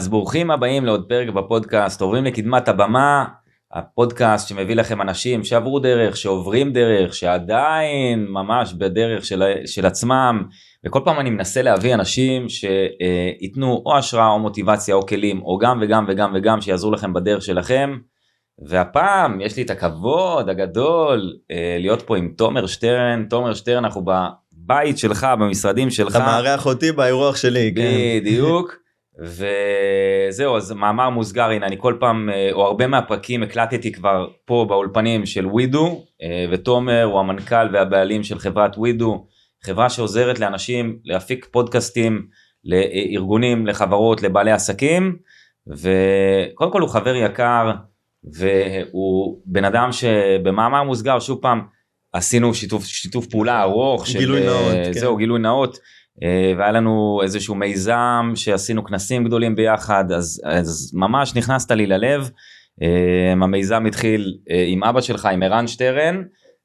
אז ברוכים הבאים לעוד פרק בפודקאסט, עוברים לקדמת הבמה, הפודקאסט שמביא לכם אנשים שעברו דרך, שעוברים דרך, שעדיין ממש בדרך של, של עצמם, וכל פעם אני מנסה להביא אנשים שייתנו או השראה או מוטיבציה או כלים, או גם וגם וגם וגם שיעזרו לכם בדרך שלכם. והפעם יש לי את הכבוד הגדול אה, להיות פה עם תומר שטרן, תומר שטרן אנחנו בבית שלך, במשרדים שלך. אתה מארח אותי באירוח שלי, כן. בדיוק. וזהו אז מאמר מוסגר הנה אני כל פעם אה, או הרבה מהפרקים הקלטתי כבר פה באולפנים של ווידו אה, ותומר הוא המנכ"ל והבעלים של חברת ווידו חברה שעוזרת לאנשים להפיק פודקאסטים לארגונים לחברות לבעלי עסקים וקודם כל הוא חבר יקר והוא בן אדם שבמאמר מוסגר שוב פעם עשינו שיתוף שיתוף פעולה ארוך גילוי של, נאות אה, זהו כן. גילוי נאות אה, והיה לנו איזשהו מיזם שעשינו כנסים גדולים ביחד אז, אז ממש נכנסת לי ללב. אה, המיזם התחיל עם אבא שלך עם ערן שטרן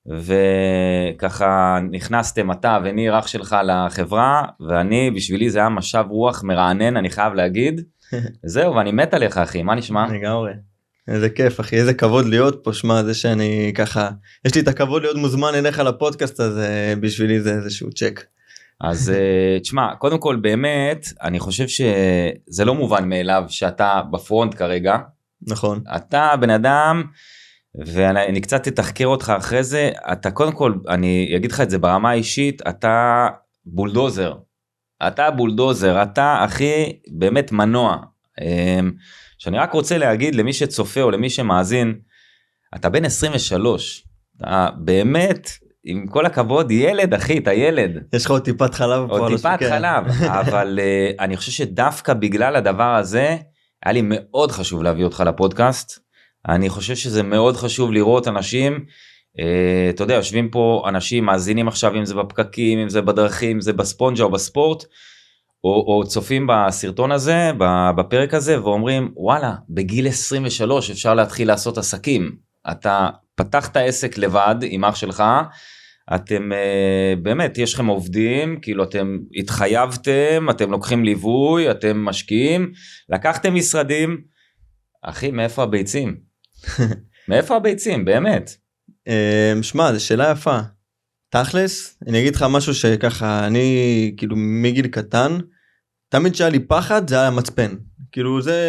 וככה נכנסתם אתה וניר אח שלך לחברה ואני בשבילי זה היה משב רוח מרענן אני חייב להגיד זהו ואני מת עליך אחי מה נשמע? לגמרי. איזה כיף אחי איזה כבוד להיות פה שמע זה שאני ככה יש לי את הכבוד להיות מוזמן אליך לפודקאסט הזה בשבילי זה איזשהו צ'ק. אז אה, תשמע קודם כל באמת אני חושב שזה לא מובן מאליו שאתה ב front כרגע. נכון. אתה בן אדם ואני קצת אתחקר אותך אחרי זה. אתה קודם כל אני אגיד לך את זה ברמה האישית אתה בולדוזר. אתה בולדוזר אתה הכי באמת מנוע. אמ, שאני רק רוצה להגיד למי שצופה או למי שמאזין, אתה בן 23, אתה באמת, עם כל הכבוד, ילד אחי, אתה ילד. יש לך עוד טיפת חלב. עוד טיפת חלב, אבל uh, אני חושב שדווקא בגלל הדבר הזה, היה לי מאוד חשוב להביא אותך לפודקאסט. אני חושב שזה מאוד חשוב לראות אנשים, uh, אתה יודע, יושבים פה אנשים, מאזינים עכשיו, אם זה בפקקים, אם זה בדרכים, אם זה בספונג'ה או בספורט. או, או צופים בסרטון הזה, בפרק הזה, ואומרים, וואלה, בגיל 23 אפשר להתחיל לעשות עסקים. אתה פתחת עסק לבד עם אח שלך, אתם אה, באמת, יש לכם עובדים, כאילו אתם התחייבתם, אתם לוקחים ליווי, אתם משקיעים, לקחתם משרדים, אחי, מאיפה הביצים? מאיפה הביצים, באמת? אה, שמע, זו שאלה יפה. תכלס, אני אגיד לך משהו שככה, אני כאילו מגיל קטן, תמיד שהיה לי פחד זה היה מצפן כאילו זה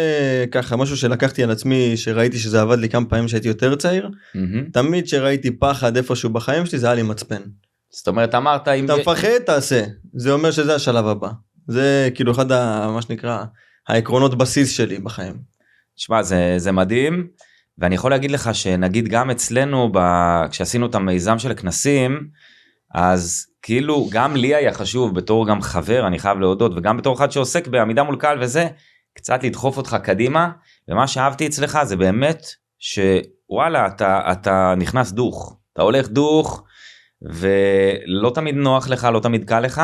ככה משהו שלקחתי על עצמי שראיתי שזה עבד לי כמה פעמים שהייתי יותר צעיר mm-hmm. תמיד שראיתי פחד איפשהו בחיים שלי זה היה לי מצפן. זאת אומרת אמרת אם אתה מפחד תעשה זה אומר שזה השלב הבא זה כאילו אחד ה, מה שנקרא העקרונות בסיס שלי בחיים. שמע זה זה מדהים ואני יכול להגיד לך שנגיד גם אצלנו ב... כשעשינו את המיזם של הכנסים אז כאילו גם לי היה חשוב בתור גם חבר אני חייב להודות וגם בתור אחד שעוסק בעמידה מול קהל וזה קצת לדחוף אותך קדימה ומה שאהבתי אצלך זה באמת שוואלה אתה אתה נכנס דוך אתה הולך דוך ולא תמיד נוח לך לא תמיד קל לך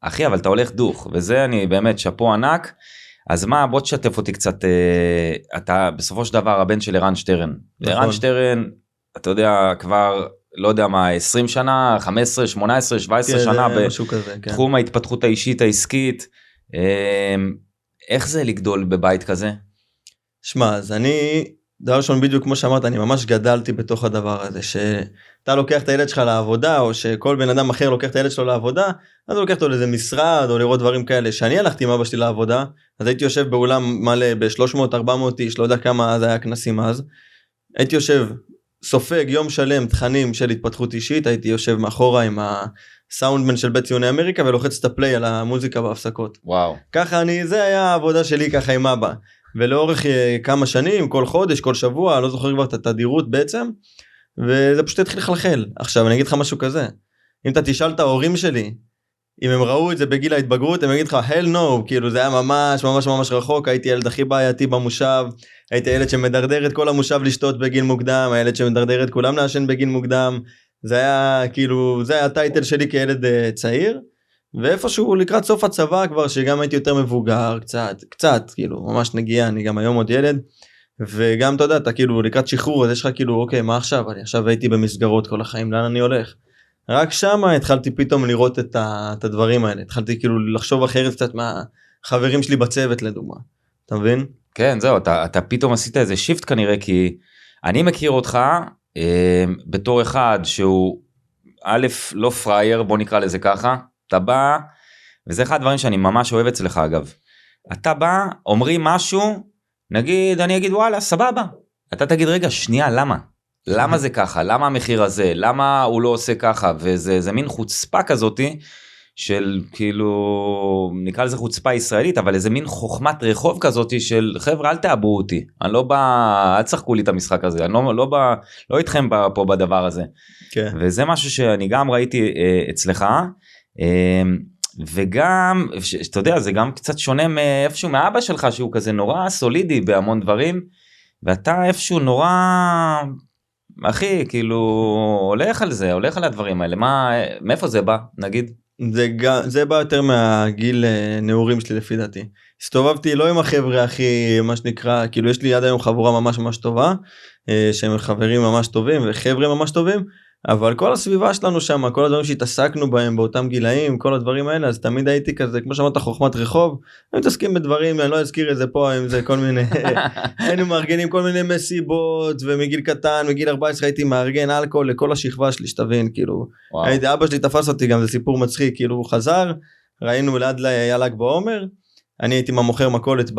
אחי אבל אתה הולך דוך וזה אני באמת שאפו ענק. אז מה בוא תשתף אותי קצת אה, אתה בסופו של דבר הבן של ערן שטרן. נכון. ערן שטרן אתה יודע כבר לא יודע מה 20 שנה 15 18 17 כן, שנה בתחום כן. ההתפתחות האישית העסקית אמ, איך זה לגדול בבית כזה. שמע אז אני דבר ראשון בדיוק כמו שאמרת אני ממש גדלתי בתוך הדבר הזה שאתה לוקח את הילד שלך לעבודה או שכל בן אדם אחר לוקח את הילד שלו לעבודה אז הוא לוקח אותו לאיזה משרד או לראות דברים כאלה שאני הלכתי עם אבא שלי לעבודה אז הייתי יושב באולם מלא ב-300 400 איש לא יודע כמה זה היה כנסים אז הייתי יושב סופג יום שלם תכנים של התפתחות אישית הייתי יושב מאחורה עם הסאונדמן של בית ציוני אמריקה ולוחץ את הפליי על המוזיקה בהפסקות. וואו. ככה אני זה היה העבודה שלי ככה עם אבא. ולאורך אה, כמה שנים כל חודש כל שבוע לא זוכר כבר את התדירות בעצם וזה פשוט התחיל לחלחל עכשיו אני אגיד לך משהו כזה אם אתה תשאל את ההורים שלי אם הם ראו את זה בגיל ההתבגרות הם יגיד לך hell no כאילו זה היה ממש ממש ממש רחוק. הייתי ילד הכי בעייתי במושב. הייתי ילד שמדרדר את כל המושב לשתות בגיל מוקדם הילד שמדרדר את כולם לעשן בגיל מוקדם. זה היה כאילו זה היה הטייטל שלי כילד uh, צעיר. ואיפשהו לקראת סוף הצבא כבר שגם הייתי יותר מבוגר קצת קצת כאילו ממש נגיעה אני גם היום עוד ילד. וגם אתה יודע אתה כאילו לקראת שחרור אז יש לך כאילו אוקיי מה עכשיו? אני עכשיו הייתי במסגרות כל החיים לאן אני הולך. רק שם התחלתי פתאום לראות את, ה, את הדברים האלה התחלתי כאילו לחשוב אחרת קצת מהחברים שלי בצוות לדוגמה. אתה מבין? כן זהו אתה, אתה פתאום עשית איזה שיפט כנראה כי אני מכיר אותך אה, בתור אחד שהוא א' לא פראייר בוא נקרא לזה ככה אתה בא וזה אחד הדברים שאני ממש אוהב אצלך אגב. אתה בא אומרים משהו נגיד אני אגיד וואלה סבבה אתה תגיד רגע שנייה למה למה זה ככה? למה המחיר הזה? למה הוא לא עושה ככה? וזה זה מין חוצפה כזאתי של כאילו נקרא לזה חוצפה ישראלית אבל איזה מין חוכמת רחוב כזאתי של חבר'ה אל תאבו אותי. אני לא בא אל תשחקו לי את המשחק הזה. אני לא, לא בא לא איתכם בא, פה בדבר הזה. כן. וזה משהו שאני גם ראיתי אה, אצלך. אה, וגם ש- אתה יודע זה גם קצת שונה מאיפשהו מאבא שלך שהוא כזה נורא סולידי בהמון דברים ואתה איפשהו נורא אחי כאילו הולך על זה הולך על הדברים האלה מה מאיפה זה בא נגיד זה, גם, זה בא יותר מהגיל אה, נעורים שלי לפי דעתי. הסתובבתי לא עם החבר'ה הכי מה שנקרא כאילו יש לי עד היום חבורה ממש ממש טובה אה, שהם חברים ממש טובים וחבר'ה ממש טובים אבל כל הסביבה שלנו שם כל הדברים שהתעסקנו בהם באותם גילאים כל הדברים האלה אז תמיד הייתי כזה כמו שאמרת חוכמת רחוב. הם מתעסקים בדברים אני לא אזכיר את זה פה אם זה כל מיני היינו מארגנים כל מיני מסיבות ומגיל קטן מגיל 14 הייתי מארגן אלכוהול לכל השכבה שלי שתבין כאילו. הייתי אבא שלי תפס אותי גם זה סיפור מצחיק כאילו הוא חזר ראינו ליד היה ל"ג בעומר אני הייתי עם המוכר מכולת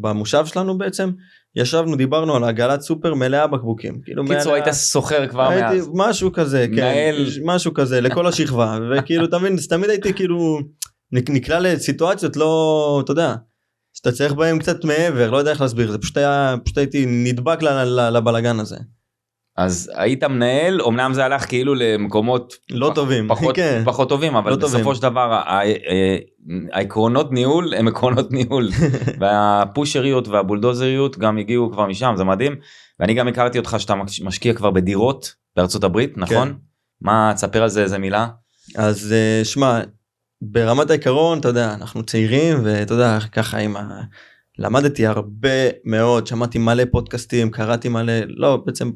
במושב שלנו בעצם ישבנו דיברנו על עגלת סופר מלאה בקבוקים כאילו קיצור היית סוחר כבר הייתי מאז. משהו כזה כן מנהל. משהו כזה לכל השכבה וכאילו אתה מבין תמיד הייתי כאילו נק- נקלע לסיטואציות לא אתה יודע שאתה צריך בהם קצת מעבר לא יודע איך להסביר זה פשוט היה פשוט הייתי נדבק לבלגן הזה אז היית מנהל אמנם זה הלך כאילו למקומות לא פח- טובים פחות, כן פחות טובים אבל לא בסופו טובים. של דבר ה- ה- ה- העקרונות ניהול הם עקרונות ניהול והפושריות והבולדוזריות גם הגיעו כבר משם זה מדהים ואני גם הכרתי אותך שאתה מש- משקיע כבר בדירות בארצות הברית נכון? כן. מה תספר על זה איזה מילה? אז אה, שמע ברמת העיקרון אתה יודע אנחנו צעירים ואתה יודע ככה עם ה... למדתי הרבה מאוד שמעתי מלא פודקאסטים קראתי מלא לא בעצם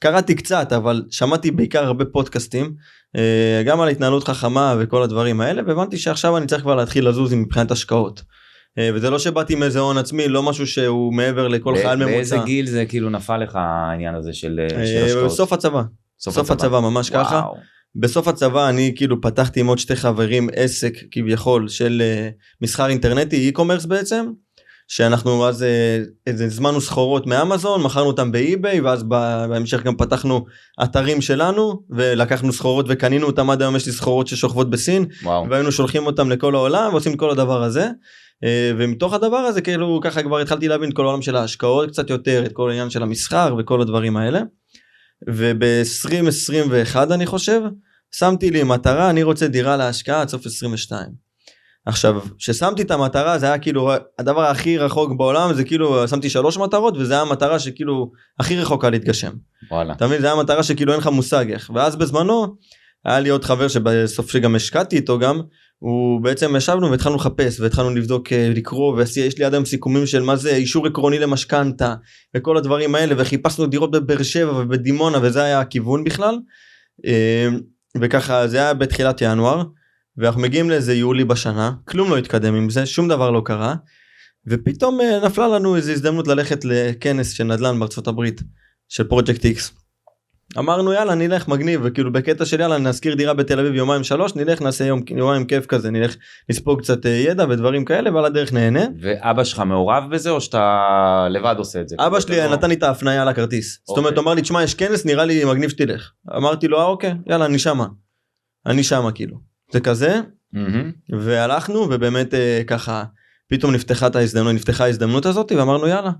קראתי קצת אבל שמעתי בעיקר הרבה פודקאסטים גם על התנהלות חכמה וכל הדברים האלה והבנתי שעכשיו אני צריך כבר להתחיל לזוז מבחינת השקעות. אה, וזה לא שבאתי עם איזה הון עצמי לא משהו שהוא מעבר לכל חייל ממוצע. באיזה גיל זה כאילו נפל לך העניין הזה של של אה, השקעות? בסוף הצבא סוף הצבא ממש ככה. וואו. בסוף הצבא אני כאילו פתחתי עם עוד שתי חברים עסק כביכול של אה, מסחר אינטרנטי e-commerce בעצם. שאנחנו אז אה, איזה הזמנו סחורות מאמזון מכרנו אותם באי-ביי ואז בהמשך גם פתחנו אתרים שלנו ולקחנו סחורות וקנינו אותם עד היום יש לי סחורות ששוכבות בסין וואו. והיינו שולחים אותם לכל העולם ועושים כל הדבר הזה. אה, ומתוך הדבר הזה כאילו ככה כבר התחלתי להבין את כל העולם של ההשקעות קצת יותר את כל העניין של המסחר וכל הדברים האלה. וב-2021 אני חושב שמתי לי מטרה אני רוצה דירה להשקעה עד סוף 22. עכשיו כששמתי את המטרה זה היה כאילו הדבר הכי רחוק בעולם זה כאילו שמתי שלוש מטרות וזה היה המטרה שכאילו הכי רחוקה להתגשם. וואלה. אתה מבין זה היה מטרה שכאילו אין לך מושג איך ואז בזמנו היה לי עוד חבר שבסוף שגם השקעתי איתו גם הוא בעצם ישבנו והתחלנו לחפש והתחלנו לבדוק אה, לקרוא ויש לי עד היום סיכומים של מה זה אישור עקרוני למשכנתה וכל הדברים האלה וחיפשנו דירות בבאר שבע ובדימונה וזה היה הכיוון בכלל. אה, וככה זה היה בתחילת ינואר ואנחנו מגיעים לאיזה יולי בשנה כלום לא התקדם עם זה שום דבר לא קרה. ופתאום אה, נפלה לנו איזו הזדמנות ללכת לכנס של נדל"ן בארצות הברית של פרויקט איקס. אמרנו יאללה נלך מגניב וכאילו בקטע של יאללה נשכיר דירה בתל אביב יומיים שלוש נלך נעשה יום יומיים כיף כזה נלך נספוג קצת אה, ידע ודברים כאלה ועל הדרך נהנה. ואבא שלך מעורב בזה או שאתה לבד עושה את זה? אבא שלי לא- נתן לי את ההפניה על הכרטיס. זאת אומרת אוקיי. אמר לי תשמע יש כנס נראה לי מגניב שתלך. אמרתי לו אה אוקיי יאללה אני שמה. אני שמה כאילו. זה כזה מהמם. והלכנו ובאמת אה, ככה פתאום נפתחה את ההזדמנות נפתחה ההזדמנות הזאת ואמרנו יאללה.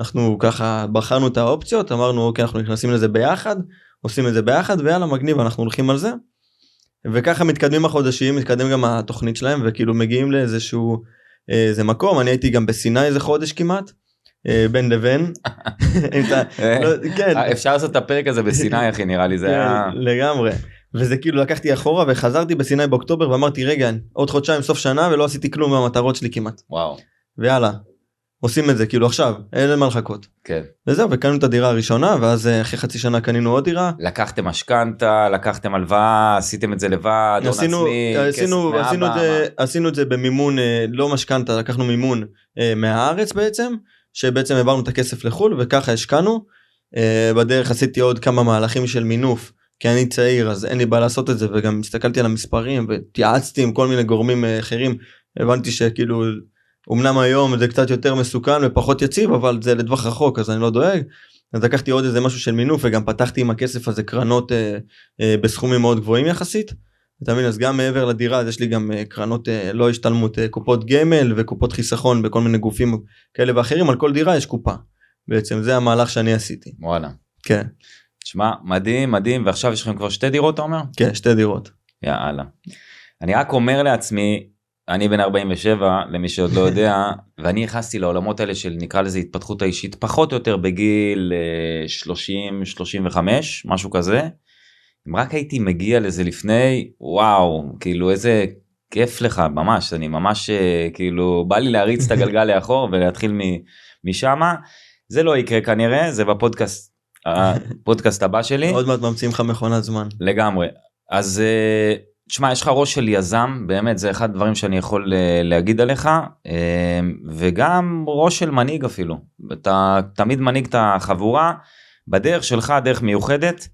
אנחנו ככה בחרנו את האופציות אמרנו אוקיי אנחנו נכנסים לזה ביחד עושים את זה ביחד ויאללה מגניב אנחנו הולכים על זה. וככה מתקדמים החודשים מתקדם גם התוכנית שלהם וכאילו מגיעים לאיזשהו אה, איזה מקום אני הייתי גם בסיני איזה חודש כמעט. אה, בין לבין. אתה- לא, כן. אה, אפשר לעשות את הפרק הזה בסיני אחי נראה לי זה היה כן, לגמרי. וזה כאילו לקחתי אחורה וחזרתי בסיני באוקטובר ואמרתי רגע עוד חודשיים סוף שנה ולא עשיתי כלום מהמטרות שלי כמעט. וואו. ויאללה. עושים את זה כאילו עכשיו אין למה לחכות. כן. וזהו וקנו את הדירה הראשונה ואז אה, אחרי חצי שנה קנינו עוד דירה. לקחתם משכנתה, לקחתם הלוואה, עשיתם את זה לבד, עשינו, עצמי, עשינו, עשינו, את זה, עשינו את זה במימון אה, לא משכנתה לקחנו מימון אה, מהארץ בעצם שבעצם העברנו את הכסף לחו"ל וככה השקענו. בדרך עשיתי עוד כמה מהלכים של מינוף כי אני צעיר אז אין לי בעיה לעשות את זה וגם הסתכלתי על המספרים והתייעצתי עם כל מיני גורמים אה, אחרים הבנתי שכאילו אמנם היום זה קצת יותר מסוכן ופחות יציב אבל זה לטווח רחוק אז אני לא דואג. אז לקחתי עוד איזה משהו של מינוף וגם פתחתי עם הכסף הזה קרנות אה, אה, בסכומים מאוד גבוהים יחסית. אתה מבין אז גם מעבר לדירה אז יש לי גם אה, קרנות אה, לא השתלמות אה, קופות גמל וקופות חיסכון בכל מיני גופים כאלה ואחרים על כל דירה יש קופה. בעצם זה המהלך שאני עשיתי. וואלה. כן תשמע, מדהים, מדהים, ועכשיו יש לכם כבר שתי דירות, אתה אומר? כן שתי דירות. יאללה. אני רק אומר לעצמי, אני בן 47, למי שעוד לא יודע, ואני נכנסתי לעולמות האלה של נקרא לזה התפתחות האישית, פחות או יותר בגיל אה, 30-35, משהו כזה. אם רק הייתי מגיע לזה לפני, וואו, כאילו איזה כיף לך, ממש, אני ממש אה, כאילו, בא לי להריץ את הגלגל לאחור ולהתחיל משמה. זה לא יקרה כנראה, זה בפודקאסט, הפודקאסט הבא שלי. עוד מעט ממציאים לך מכונת זמן. לגמרי. אז אה, תשמע, יש לך ראש של יזם, באמת, זה אחד הדברים שאני יכול אה, להגיד עליך, אה, וגם ראש של מנהיג אפילו. אתה תמיד מנהיג את החבורה, בדרך שלך, דרך מיוחדת.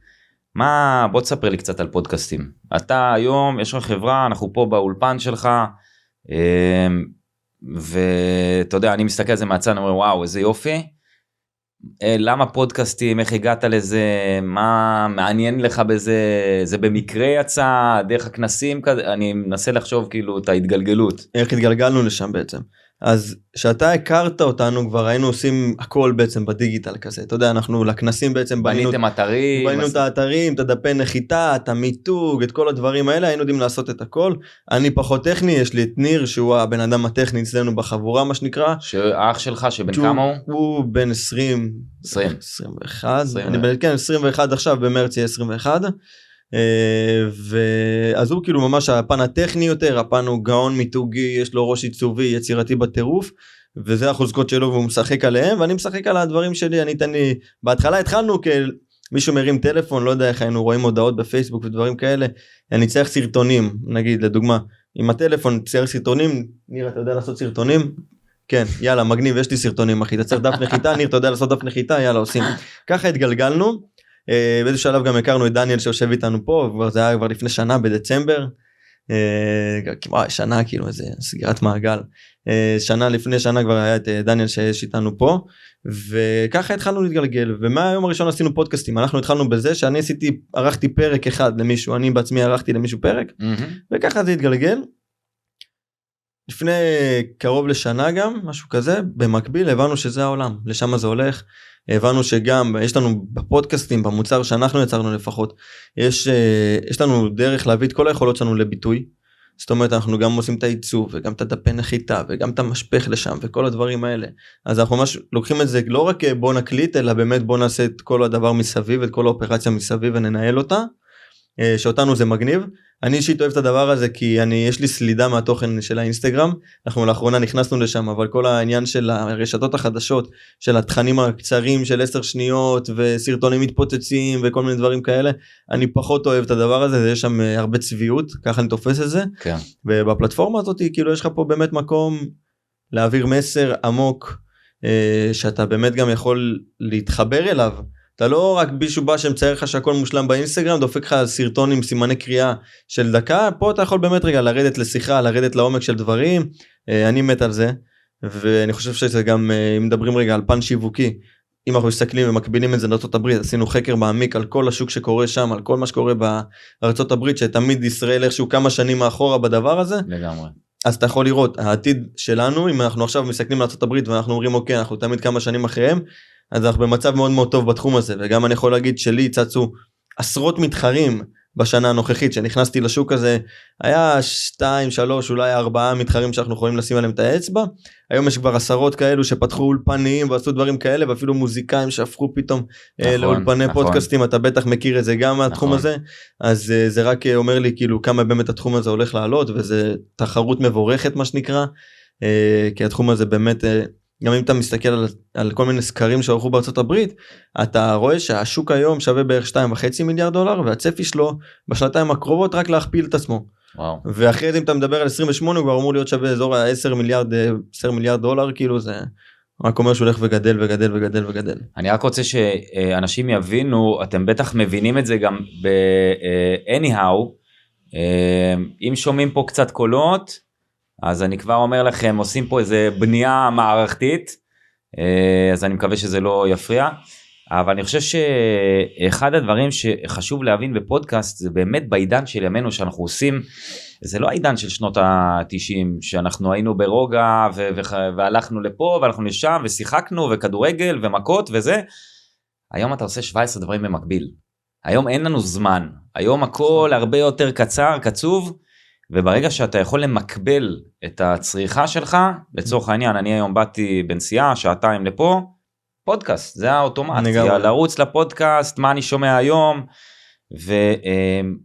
מה, בוא תספר לי קצת על פודקאסטים. אתה היום, יש לך חברה, אנחנו פה באולפן שלך, ואתה יודע, אני מסתכל על זה מהצד, אני אומר, וואו, איזה יופי. אה, למה פודקאסטים, איך הגעת לזה, מה מעניין לך בזה, זה במקרה יצא, דרך הכנסים, כזה, אני מנסה לחשוב כאילו את ההתגלגלות. איך התגלגלנו לשם בעצם. אז כשאתה הכרת אותנו כבר היינו עושים הכל בעצם בדיגיטל כזה אתה יודע אנחנו לכנסים בעצם בנינו, בניתם אתרים, בנינו עש- את האתרים את הדפי נחיתה את המיתוג את כל הדברים האלה היינו יודעים לעשות את הכל אני פחות טכני יש לי את ניר שהוא הבן אדם הטכני אצלנו בחבורה מה שנקרא. שאח שלך שבן שהוא- כמה הוא? הוא בן 20 20. 21 20. אני בן כן 21 עכשיו במרץ יהיה 21. אה, ואז הוא כאילו ממש הפן הטכני יותר הפן הוא גאון מיתוגי יש לו ראש עיצובי יצירתי בטירוף וזה החוזקות שלו והוא משחק עליהם ואני משחק על הדברים שלי. אני אתן לי בהתחלה התחלנו כמישהו מרים טלפון לא יודע איך היינו רואים הודעות בפייסבוק ודברים כאלה אני צריך סרטונים. נגיד לדוגמה עם הטלפון צייר סרטונים ניר אתה יודע לעשות סרטונים? כן יאללה מגניב יש לי סרטונים אחי אתה צריך דף נחיתה ניר אתה יודע לעשות דף נחיתה? יאללה עושים. ככה התגלגלנו. אה, באיזה שלב גם הכרנו את דניאל שיושב איתנו פה זה היה כבר לפני שנה בדצמבר. אה, וואי, שנה כאילו איזה סגירת מעגל אה, שנה לפני שנה כבר היה את דניאל שיש איתנו פה וככה התחלנו להתגלגל ומהיום הראשון עשינו פודקאסטים אנחנו התחלנו בזה שאני עשיתי ערכתי פרק אחד למישהו אני בעצמי ערכתי למישהו פרק מהמם. וככה זה התגלגל. לפני קרוב לשנה גם משהו כזה במקביל הבנו שזה העולם לשם זה הולך הבנו שגם יש לנו בפודקאסטים במוצר שאנחנו יצרנו לפחות יש אה, יש לנו דרך להביא את כל היכולות שלנו לביטוי. זאת אומרת אנחנו גם עושים את העיצוב וגם את הדפי נחיתה וגם את המשפך לשם וכל הדברים האלה אז אנחנו ממש לוקחים את זה לא רק אה, בוא נקליט אלא באמת בוא נעשה את כל הדבר מסביב את כל האופרציה מסביב וננהל אותה. אה, שאותנו זה מגניב אני אישית אוהב את הדבר הזה כי אני יש לי סלידה מהתוכן של האינסטגרם אנחנו לאחרונה נכנסנו לשם אבל כל העניין של הרשתות החדשות של התכנים הקצרים של 10 שניות וסרטונים מתפוצצים וכל מיני דברים כאלה אני פחות אוהב את הדבר הזה יש שם אה, הרבה צביעות ככה אני תופס את זה כן. ובפלטפורמה הזאת כאילו יש לך פה באמת מקום להעביר מסר עמוק אה, שאתה באמת גם יכול להתחבר אליו. אתה לא רק מישהו בא שמצייר לך שהכל מושלם באינסטגרם דופק לך סרטון עם סימני קריאה של דקה פה אתה יכול באמת רגע לרדת לשיחה לרדת לעומק של דברים אה, אני מת על זה ואני חושב שזה גם אה, אם מדברים רגע על פן שיווקי אם אנחנו מסתכלים ומקבילים את זה לארצות הברית עשינו חקר מעמיק על כל השוק שקורה שם על כל מה שקורה בארצות הברית שתמיד ישראל איכשהו כמה שנים מאחורה בדבר הזה לגמרי. אז אתה יכול לראות העתיד שלנו אם אנחנו עכשיו מסתכלים על ארה"ב ואנחנו אומרים אוקיי אנחנו תמיד כמה שנים אחריהם אז אנחנו במצב מאוד מאוד טוב בתחום הזה וגם אני יכול להגיד שלי צצו עשרות מתחרים בשנה הנוכחית שנכנסתי לשוק הזה היה 2 3 אולי 4 מתחרים שאנחנו יכולים לשים עליהם את האצבע היום יש כבר עשרות כאלו שפתחו אולפנים ועשו דברים כאלה ואפילו מוזיקאים שהפכו פתאום נכון, נכון, לאולפני נכון. פודקאסטים אתה בטח מכיר את זה גם מהתחום נכון. הזה אז אה, זה רק אה, אומר לי כאילו כמה באמת התחום הזה הולך לעלות וזה תחרות מבורכת מה שנקרא אה, כי התחום הזה באמת אה, גם אם אתה מסתכל על, על כל מיני סקרים שערכו בארצות הברית, אתה רואה שהשוק היום שווה בערך 2.5 מיליארד דולר והצפי שלו בשנתיים הקרובות רק להכפיל את עצמו. וואו. ואחרי זה אם אתה מדבר על 28 הוא כבר אמור להיות שווה אזור ה-10 מיליארד, אה, 10 מיליארד דולר כאילו זה רק אומר שהוא הולך וגדל וגדל וגדל וגדל. אני רק רוצה שאנשים יבינו, אתם בטח מבינים את זה גם ב-anyhow, אם שומעים פה קצת קולות, אז אני כבר אומר לכם, עושים פה איזה בנייה מערכתית, אה, אז אני מקווה שזה לא יפריע. אבל אני חושב שאחד הדברים שחשוב להבין בפודקאסט זה באמת בעידן של ימינו שאנחנו עושים, זה לא העידן של שנות ה-90 שאנחנו היינו ברוגע ו- ו- והלכנו לפה ואנחנו לשם ושיחקנו וכדורגל ומכות וזה. היום אתה עושה 17 דברים במקביל. היום אין לנו זמן, היום הכל הרבה יותר קצר, קצוב, וברגע שאתה יכול לקבל את הצריכה שלך, לצורך העניין אני היום באתי בנסיעה שעתיים לפה, פודקאסט זה האוטומציה לרוץ לפודקאסט מה אני שומע היום?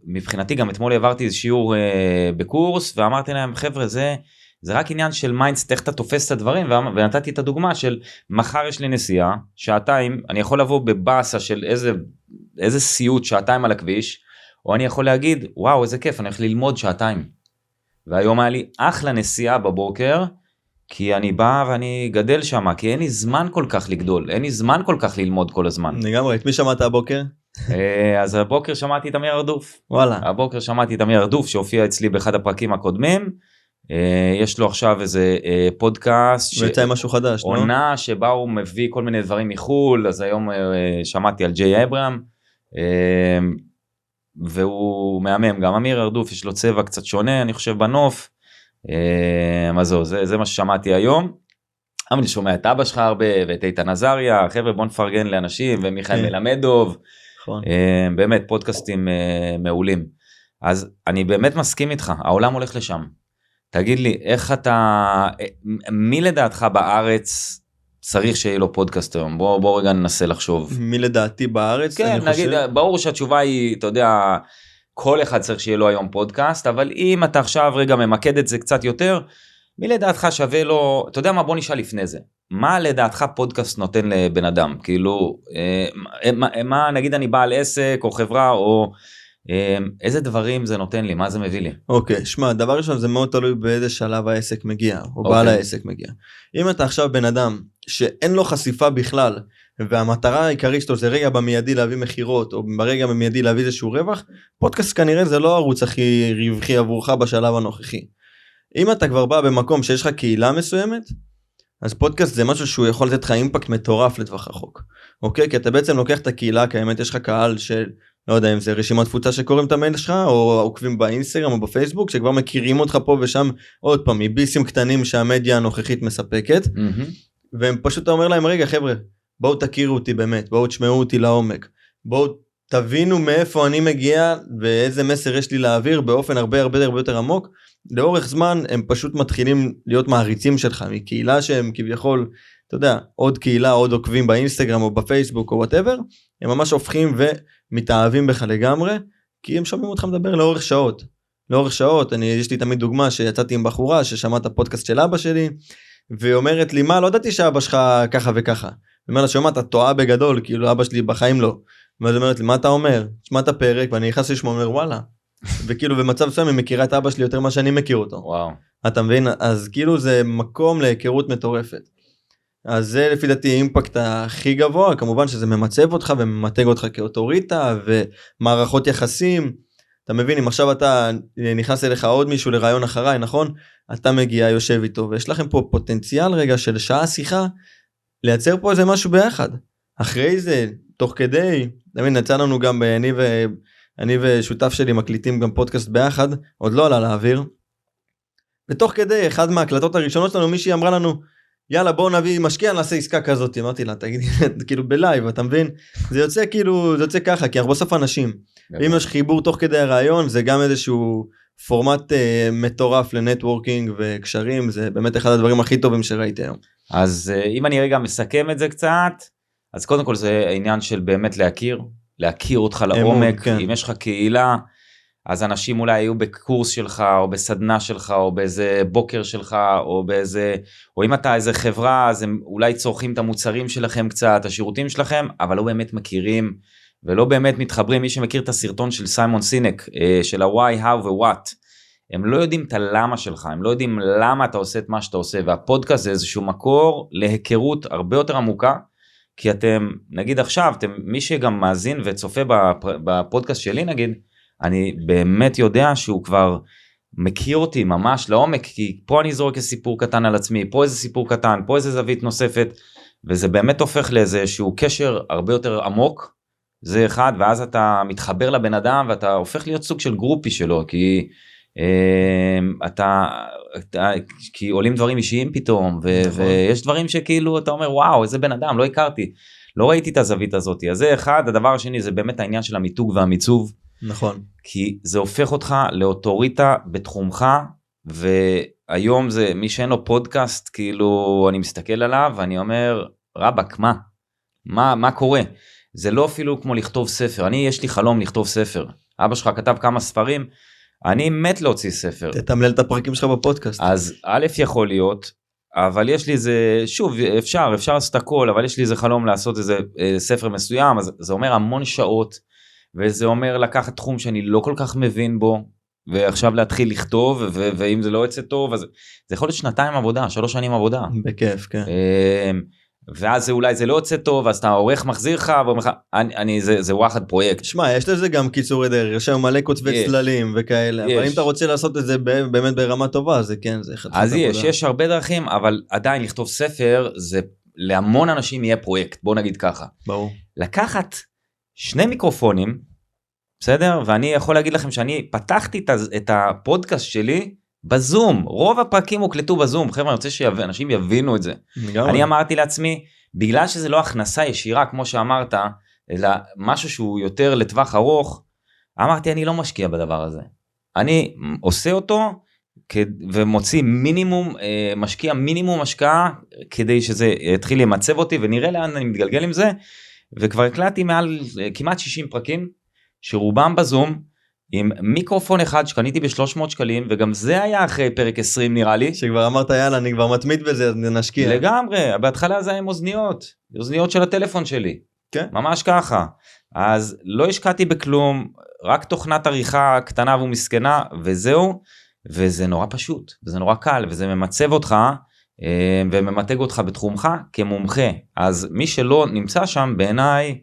ומבחינתי גם אתמול העברתי איזה שיעור אה, בקורס ואמרתי להם חבר'ה זה זה רק עניין של mindset איך אתה תופס את הדברים ונתתי את הדוגמה של מחר יש לי נסיעה שעתיים אני יכול לבוא בבאסה של איזה איזה סיוט שעתיים על הכביש או אני יכול להגיד וואו איזה כיף אני הולך ללמוד שעתיים. והיום היה לי אחלה נסיעה בבוקר כי אני בא ואני גדל שם כי אין לי זמן כל כך לגדול אין לי זמן כל כך ללמוד כל הזמן. לגמרי את מי שמעת הבוקר? אה, אז הבוקר שמעתי את אמיר ארדוף. וואלה. הבוקר שמעתי את אמיר ארדוף שהופיע אצלי באחד הפרקים הקודמים. אה, יש לו עכשיו איזה אה, פודקאסט. הוא יצא עם משהו חדש. לא? עונה שבה הוא מביא כל מיני דברים מחול אז היום שמעתי על ג'יי אברהם. והוא מהמם גם אמיר ארדוף יש לו צבע קצת שונה אני חושב בנוף. אז זהו זה, זה מה ששמעתי היום. אבל אני שומע את אבא שלך הרבה ואת איתן עזריה חבר'ה בוא נפרגן לאנשים ומיכאל כן. מלמדוב נכון. באמת פודקאסטים אה, מעולים. אז אני באמת מסכים איתך העולם הולך לשם. תגיד לי איך אתה אה, מי לדעתך בארץ צריך שיהיה לו פודקאסט היום בוא בוא רגע ננסה לחשוב. מי לדעתי בארץ? כן אני נגיד חושב- ברור שהתשובה היא אתה יודע כל אחד צריך שיהיה לו היום פודקאסט אבל אם אתה עכשיו רגע ממקד את זה קצת יותר מי לדעתך שווה לו אתה יודע מה בוא נשאל לפני זה מה לדעתך פודקאסט נותן לבן אדם כאילו אה, מה, מה נגיד אני בעל עסק או חברה או אה, איזה דברים זה נותן לי מה זה מביא לי אוקיי, שמע, דבר ראשון זה מאוד תלוי באיזה שלב העסק מגיע, או בעל אוקיי. העסק מגיע. אם אתה עכשיו בן אדם שאין לו חשיפה בכלל, והמטרה העיקרית שלו זה רגע במיידי להביא מכירות, או ברגע במיידי להביא איזשהו רווח, פודקאסט כנראה זה לא הערוץ הכי רווחי עבורך בשלב הנוכחי. אם אתה כבר בא במקום שיש לך קהילה מסוימת, אז פודקאסט זה משהו שהוא יכול לתת לך אימפקט מטורף לטווח רחוק. אוקיי? כי אתה בעצם לוקח את הקהילה הקיימת, יש לך קהל של לא יודע אם זה רשימת תפוצה שקוראים את המייל שלך או עוקבים באינסטגרם או בפייסבוק שכבר מכירים אותך פה ושם עוד פעם מביסים קטנים שהמדיה הנוכחית מספקת. והם פשוט אומר להם רגע חבר'ה בואו תכירו אותי באמת בואו תשמעו אותי לעומק. בואו תבינו מאיפה אני מגיע ואיזה מסר יש לי להעביר באופן הרבה הרבה הרבה יותר עמוק. לאורך זמן הם פשוט מתחילים להיות מעריצים שלך מקהילה שהם כביכול אתה יודע עוד קהילה עוד עוקבים באינסטגרם או בפייסבוק או whatever הם ממש הופכים ומתאהבים בך לגמרי כי הם שומעים אותך מדבר לאורך שעות. לאורך שעות אני יש לי תמיד דוגמה שיצאתי עם בחורה ששמעה את הפודקאסט של אבא שלי והיא אומרת לי מה לא ידעתי שאבא שלך ככה וככה. אני אומר לה שומע את טועה בגדול כאילו אבא שלי בחיים לא. ואז היא אומרת לי מה אתה אומר? שמע את הפרק ואני נכנס לשמוע אומר וואלה. וכאילו במצב מסוים היא מכירה את אבא שלי יותר ממה שאני מכיר אותו. וואו אתה מבין? אז כאילו זה מקום להיכרות מטורפת. אז זה לפי דעתי האימפקט הכי גבוה, כמובן שזה ממצב אותך וממתג אותך כאוטוריטה ומערכות יחסים. אתה מבין, אם עכשיו אתה נכנס אליך עוד מישהו לרעיון אחריי, נכון? אתה מגיע, יושב איתו, ויש לכם פה פוטנציאל רגע של שעה שיחה, לייצר פה איזה משהו ביחד. אחרי זה, תוך כדי, אתה מבין, יצא לנו גם, אני, ו... אני ושותף שלי מקליטים גם פודקאסט ביחד, עוד לא עלה לאוויר. ותוך כדי, אחד מההקלטות הראשונות שלנו, מישהי אמרה לנו, יאללה בואו נביא משקיע נעשה עסקה כזאת. אמרתי לה תגידי כאילו ב live אתה מבין? זה יוצא כאילו זה יוצא ככה כי אנחנו בסוף אנשים. אם יש חיבור תוך כדי הריאיון זה גם איזשהו פורמט אה, מטורף ל networking וקשרים. זה באמת אחד הדברים הכי טובים שראיתי היום. אז אה, אם אני רגע מסכם את זה קצת אז קודם כל זה העניין של באמת להכיר להכיר אותך לעומק. כן. אם יש לך קהילה אז אנשים אולי היו בקורס שלך או בסדנה שלך או באיזה בוקר שלך או באיזה או אם אתה איזה חברה אז הם אולי צורכים את המוצרים שלכם קצת השירותים שלכם אבל לא באמת מכירים ולא באמת מתחברים. מי שמכיר את הסרטון של סיימון סינק אה, של ה-why, how ו-what הם לא יודעים את הלמה שלך הם לא יודעים למה אתה עושה את מה שאתה עושה והפודקאסט זה איזשהו מקור להיכרות הרבה יותר עמוקה כי אתם נגיד עכשיו אתם מי שגם מאזין וצופה בפודקאסט שלי נגיד אני באמת יודע שהוא כבר מכיר אותי ממש לעומק כי פה אני זורק איזה סיפור קטן על עצמי פה איזה סיפור קטן פה איזה זווית נוספת וזה באמת הופך לאיזה שהוא קשר הרבה יותר עמוק זה אחד ואז אתה מתחבר לבן אדם ואתה הופך להיות סוג של גרופי שלו כי אה, אתה, אתה כי עולים דברים אישיים פתאום ו, נכון. ויש דברים שכאילו אתה אומר וואו איזה בן אדם לא הכרתי לא ראיתי את הזווית הזאתי אז זה אחד הדבר השני זה באמת העניין של המיתוג והמיצוב. נכון. כי זה הופך אותך לאוטוריטה בתחומך והיום זה מי שאין לו פודקאסט כאילו אני מסתכל עליו ואני אומר רבאק מה מה מה קורה זה לא אפילו כמו לכתוב ספר אני יש לי חלום לכתוב ספר אבא שלך כתב כמה ספרים אני מת להוציא ספר. תתמלל את הפרקים שלך בפודקאסט. אז א' יכול להיות אבל יש לי איזה שוב אפשר אפשר לעשות הכל אבל יש לי איזה חלום לעשות איזה אה, ספר מסוים אז זה אומר המון שעות וזה אומר לקחת תחום שאני לא כל כך מבין בו ועכשיו להתחיל לכתוב ו- ואם זה לא יוצא טוב אז זה יכול להיות שנתיים עבודה שלוש שנים עבודה. בכיף כן. אמ, ואז זה אולי זה לא יוצא טוב אז אתה עורך מחזיר לך ואומר לך אני, אני זה זה וואחד פרויקט. שמע יש לזה גם קיצורי דרך יש שם מלא כותבי. צללים וכאלה יש. אבל אם אתה רוצה לעשות את זה באמת ברמה טובה זה כן זה חצי אז יש יש הרבה דרכים אבל עדיין לכתוב ספר זה להמון אנשים יהיה פרויקט בוא נגיד ככה. ברור. לקחת שני מיקרופונים, בסדר? ואני יכול להגיד לכם שאני פתחתי את הפודקאסט שלי בזום, רוב הפרקים הוקלטו בזום, חבר'ה אני רוצה שאנשים יבינו את זה. לגמרי. אני אמרתי לעצמי, בגלל שזה לא הכנסה ישירה כמו שאמרת, אלא משהו שהוא יותר לטווח ארוך, אמרתי אני לא משקיע בדבר הזה. אני עושה אותו ומוציא מינימום, אה, משקיע מינימום השקעה כדי שזה יתחיל למצב אותי ונראה לאן אני מתגלגל עם זה. וכבר הקלטתי מעל אה, כמעט 60 פרקים שרובם בזום עם מיקרופון אחד שקניתי ב-300 שקלים וגם זה היה אחרי פרק 20 נראה לי. שכבר אמרת יאללה אני כבר מתמיד בזה אז נשקיע. לגמרי בהתחלה זה היה עם אוזניות אוזניות של הטלפון שלי. כן. ממש ככה. אז לא השקעתי בכלום רק תוכנת עריכה קטנה ומסכנה וזהו וזה נורא פשוט וזה נורא קל וזה ממצב אותך וממתג אותך בתחומך כמומחה. אז מי שלא נמצא שם בעיניי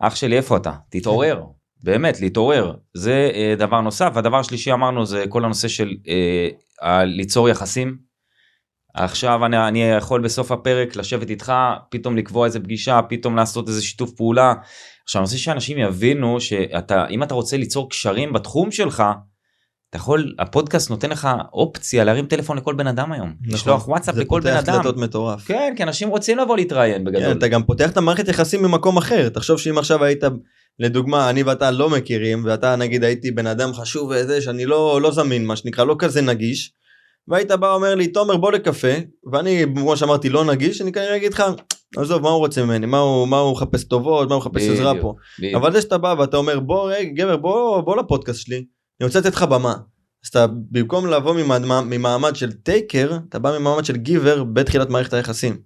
אח שלי איפה אתה? תתעורר. באמת להתעורר. זה אה, דבר נוסף. הדבר שלישי אמרנו זה כל הנושא של אה, ליצור יחסים. עכשיו אני, אני יכול בסוף הפרק לשבת איתך פתאום לקבוע איזה פגישה פתאום לעשות איזה שיתוף פעולה. עכשיו אני רוצה שאנשים יבינו שאתה אם אתה רוצה ליצור קשרים בתחום שלך אתה יכול הפודקאסט נותן לך אופציה להרים טלפון לכל בן אדם היום נכון. לשלוח וואטסאפ לכל בן אדם. זה פותח דלתות מטורף. כן כי אנשים רוצים לבוא להתראיין בגדול. כן, אתה גם פותח את המערכת יחסים ממקום אחר תחשוב שאם עכשיו היית לדוגמה אני ואתה לא מכירים ואתה נגיד הייתי בן אדם חשוב וזה שאני לא לא זמין מה שנקרא לא כזה נגיש. והיית בא אומר לי תומר בוא לקפה ואני כמו שאמרתי לא נגיש אני כנראה אגיד לך עזוב מה הוא רוצה ממני מה הוא מה הוא מחפש טובות מה הוא מחפש עזרה פה. אבל זה שאתה בא ואתה אומר בוא רגע גבר בוא בוא לפודקאסט שלי אני רוצה לתת לך במה. אז אתה במקום לבוא ממעמד, ממעמד של טייקר אתה בא ממעמד של גיבר בתחילת מערכת היחסים.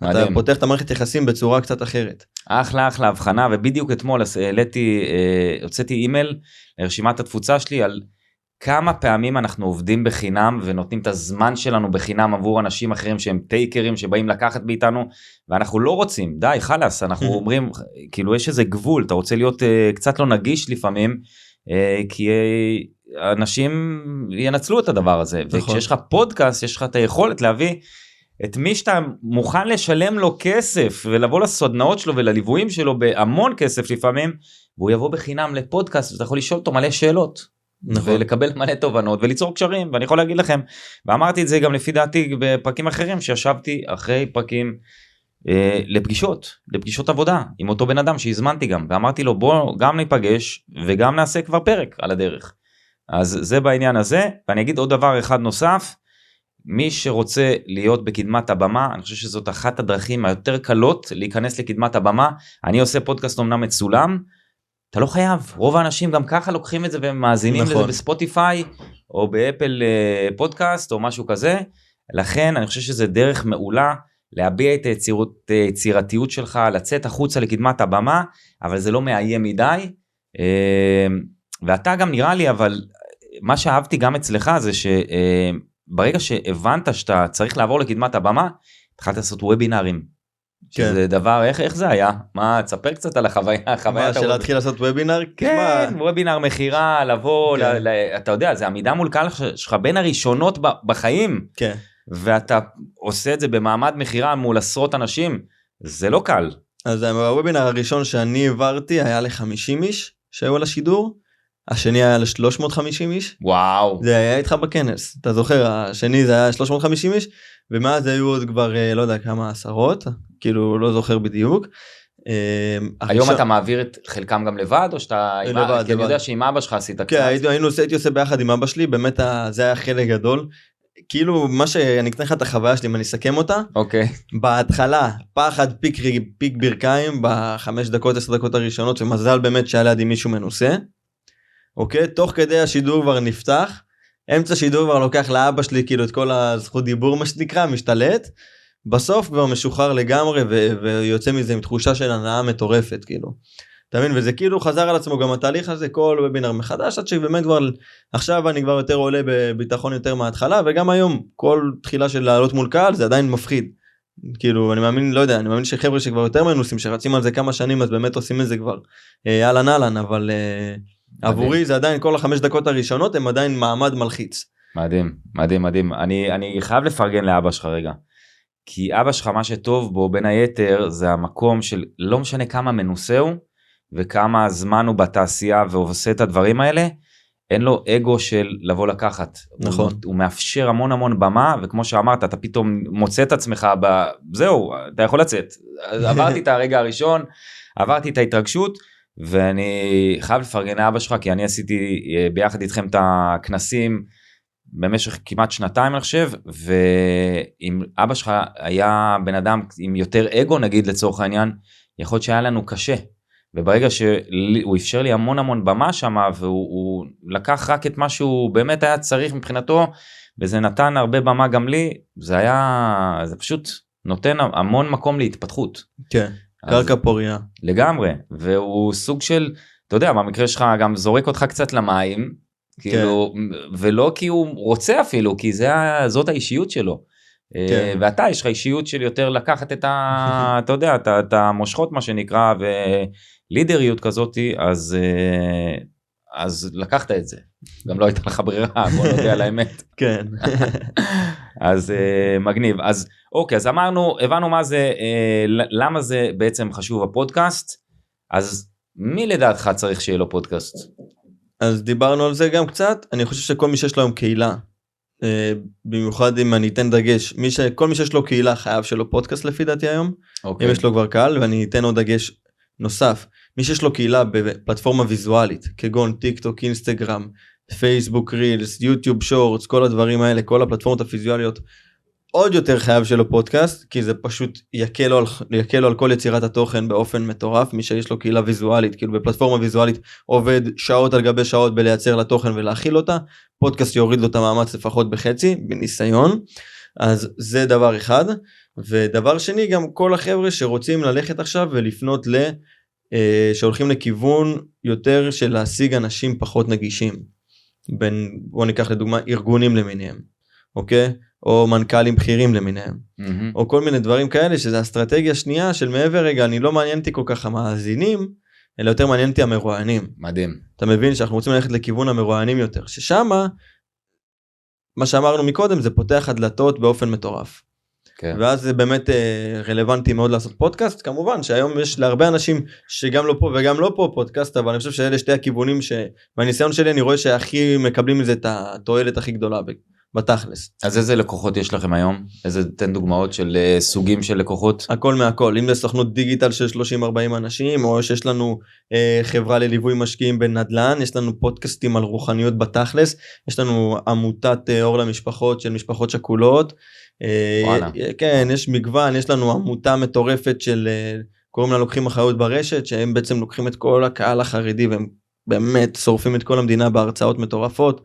מדהים. אתה פותח את המערכת יחסים בצורה קצת אחרת. אחלה אחלה הבחנה ובדיוק אתמול העליתי אה, הוצאתי אימייל לרשימת התפוצה שלי על כמה פעמים אנחנו עובדים בחינם ונותנים את הזמן שלנו בחינם עבור אנשים אחרים שהם טייקרים שבאים לקחת מאיתנו ואנחנו לא רוצים די חלאס אנחנו אומרים כאילו יש איזה גבול אתה רוצה להיות uh, קצת לא נגיש לפעמים כי uh, אנשים ינצלו את הדבר הזה נכון. וכשיש לך פודקאסט יש לך את היכולת להביא את מי שאתה מוכן לשלם לו כסף ולבוא לסדנאות שלו ולליוויים שלו בהמון כסף לפעמים והוא יבוא בחינם לפודקאסט ואתה יכול לשאול אותו מלא שאלות. נכון. ולקבל מלא תובנות וליצור קשרים ואני יכול להגיד לכם ואמרתי את זה גם לפי דעתי בפרקים אחרים שישבתי אחרי פרקים אה, לפגישות לפגישות עבודה עם אותו בן אדם שהזמנתי גם ואמרתי לו בוא גם ניפגש וגם נעשה כבר פרק על הדרך. אז זה בעניין הזה ואני אגיד עוד דבר אחד נוסף מי שרוצה להיות בקדמת הבמה, אני חושב שזאת אחת הדרכים היותר קלות להיכנס לקדמת הבמה. אני עושה פודקאסט אמנם מצולם, אתה לא חייב רוב האנשים גם ככה לוקחים את זה ומאזינים נכון. לזה בספוטיפיי או באפל אה, פודקאסט או משהו כזה לכן אני חושב שזה דרך מעולה להביע את היצירות, היצירתיות שלך לצאת החוצה לקדמת הבמה אבל זה לא מאיים מדי אה, ואתה גם נראה לי אבל מה שאהבתי גם אצלך זה שברגע שהבנת שאתה צריך לעבור לקדמת הבמה התחלת לעשות וובינארים. כן. שזה דבר איך איך זה היה מה תספר קצת על החוויה מה, חוויית של להתחיל לעשות וובינר? כן, תשמע, וובינר מכירה, לבוא, כן. ל- ל- אתה יודע, זה עמידה מול קהל שלך בין הראשונות ב- בחיים, כן. ואתה עושה את זה במעמד מכירה מול עשרות אנשים, זה לא קל. אז הוובינר הראשון שאני העברתי היה ל-50 איש שהיו על השידור, השני היה ל-350 איש, וואו. זה היה איתך בכנס, אתה זוכר, השני זה היה 350 איש, ומאז היו עוד כבר אה, לא יודע כמה עשרות, כאילו לא זוכר בדיוק. אה, היום אתה מעביר את חלקם גם לבד, או שאתה... עם לבד, כי אני. יודע שעם אבא שלך עשית כן, קצת. הייתי, היינו עושה, הייתי עושה ביחד עם אבא שלי, באמת זה היה חלק גדול. כאילו מה שאני אתן לך את החוויה שלי אם אני אסכם אותה אוקיי. בהתחלה פחד פיק, פיק ברכיים בחמש דקות עשר דקות הראשונות ומזל באמת שהיה לידי מישהו מנוסה. אוקיי תוך כדי השידור כבר נפתח אמצע שידור כבר לוקח לאבא שלי כאילו את כל הזכות דיבור מה שנקרא משתלט. בסוף כבר משוחרר לגמרי ו- ויוצא מזה עם תחושה של הנאה מטורפת כאילו. אתה מבין וזה כאילו חזר על עצמו גם התהליך הזה כל וובינר מחדש עד שבאמת כבר עכשיו אני כבר יותר עולה בביטחון יותר מההתחלה וגם היום כל תחילה של לעלות מול קהל זה עדיין מפחיד. כאילו אני מאמין לא יודע אני מאמין שחבר'ה שכבר יותר מנוסים שרצים על זה כמה שנים אז באמת עושים את זה כבר אה, אהלן אהלן אבל אה, עבורי זה עדיין כל החמש דקות הראשונות הם עדיין מעמד מלחיץ. מדהים, מדהים, מדהים. אני, אני חייב לפרגן לאבא שלך רגע. כי אבא שלך מה שטוב בו בין היתר זה המקום של לא משנה כמה מנוסה הוא וכמה זמן הוא בתעשייה ועושה את הדברים האלה, אין לו אגו של לבוא לקחת. נכון. הוא, הוא מאפשר המון המון במה וכמו שאמרת אתה פתאום מוצא את עצמך ב... זהו אתה יכול לצאת. עברתי את הרגע הראשון, עברתי את ההתרגשות. ואני חייב לפרגן לאבא שלך כי אני עשיתי אה, ביחד איתכם את הכנסים במשך כמעט שנתיים אני חושב ואם אבא שלך היה בן אדם עם יותר אגו נגיד לצורך העניין יכול להיות שהיה לנו קשה וברגע שהוא אפשר לי המון המון במה שם והוא הוא לקח רק את מה שהוא באמת היה צריך מבחינתו וזה נתן הרבה במה גם לי זה היה זה פשוט נותן המון מקום להתפתחות. כן. קרקע פוריה. לגמרי והוא סוג של אתה יודע במקרה שלך גם זורק אותך קצת למים כאילו ולא כי הוא רוצה אפילו כי זה זאת האישיות שלו. כן. אה, ואתה יש לך אישיות של יותר לקחת את ה... אתה יודע את המושכות מה שנקרא ולידריות כזאתי אז אה, אז לקחת את זה. גם לא הייתה לך ברירה בוא נודה על האמת. כן. אז אה, מגניב. אז אוקיי אז אמרנו הבנו מה זה אה, למה זה בעצם חשוב הפודקאסט. אז מי לדעתך צריך שיהיה לו פודקאסט? אז דיברנו על זה גם קצת. אני חושב שכל מי שיש לו היום קהילה. במיוחד אם אני אתן דגש מי ש... כל מי שיש לו קהילה חייב שלו פודקאסט לפי דעתי היום. אוקיי. אם יש לו כבר קהל ואני אתן עוד דגש נוסף מי שיש לו קהילה בפלטפורמה ויזואלית כגון טיק טוק אינסטגרם פייסבוק רילס יוטיוב שורטס כל הדברים האלה כל הפלטפורמות הפיזואליות עוד יותר חייב שלו פודקאסט כי זה פשוט יקל לו על, יקל לו על כל יצירת התוכן באופן מטורף מי שיש לו קהילה ויזואלית כאילו בפלטפורמה ויזואלית עובד שעות על גבי שעות בלייצר לה תוכן ולהכיל אותה פודקאסט יוריד לו את המאמץ לפחות בחצי בניסיון. אז זה דבר אחד ודבר שני גם כל החבר'ה שרוצים ללכת עכשיו ולפנות ל... אה, שהולכים לכיוון יותר של להשיג אנשים פחות נגישים. בין בוא ניקח לדוגמה ארגונים למיניהם אוקיי או מנכ"לים בכירים למיניהם מהמם. או כל מיני דברים כאלה שזה אסטרטגיה שנייה של מעבר רגע אני לא מעניין אותי כל כך המאזינים אלא יותר מעניין אותי המרואיינים מדהים אתה מבין שאנחנו רוצים ללכת לכיוון המרואיינים יותר ששמה מה שאמרנו מקודם זה פותח הדלתות באופן מטורף. כן. ואז זה באמת אה, רלוונטי מאוד לעשות פודקאסט כמובן שהיום יש להרבה אנשים שגם לא פה וגם לא פה פודקאסט אבל אני חושב שאלה שתי הכיוונים שבניסיון שלי אני רואה שהכי מקבלים מזה את התועלת הכי גדולה בתכלס אז איזה לקוחות יש לכם היום איזה תן דוגמאות של אה, סוגים של לקוחות הכל מהכל אם זה סוכנות דיגיטל של 30-40 אנשים או שיש לנו אה, חברה לליווי משקיעים בנדל"ן יש לנו פודקאסטים על רוחניות בתכלס יש לנו עמותת אה, אור למשפחות של משפחות שכולות. אה, וואלה. כן יש מגוון יש לנו עמותה מטורפת של אה, קוראים לה לוקחים אחריות ברשת שהם בעצם לוקחים את כל הקהל החרדי והם באמת שורפים את כל המדינה בהרצאות מטורפות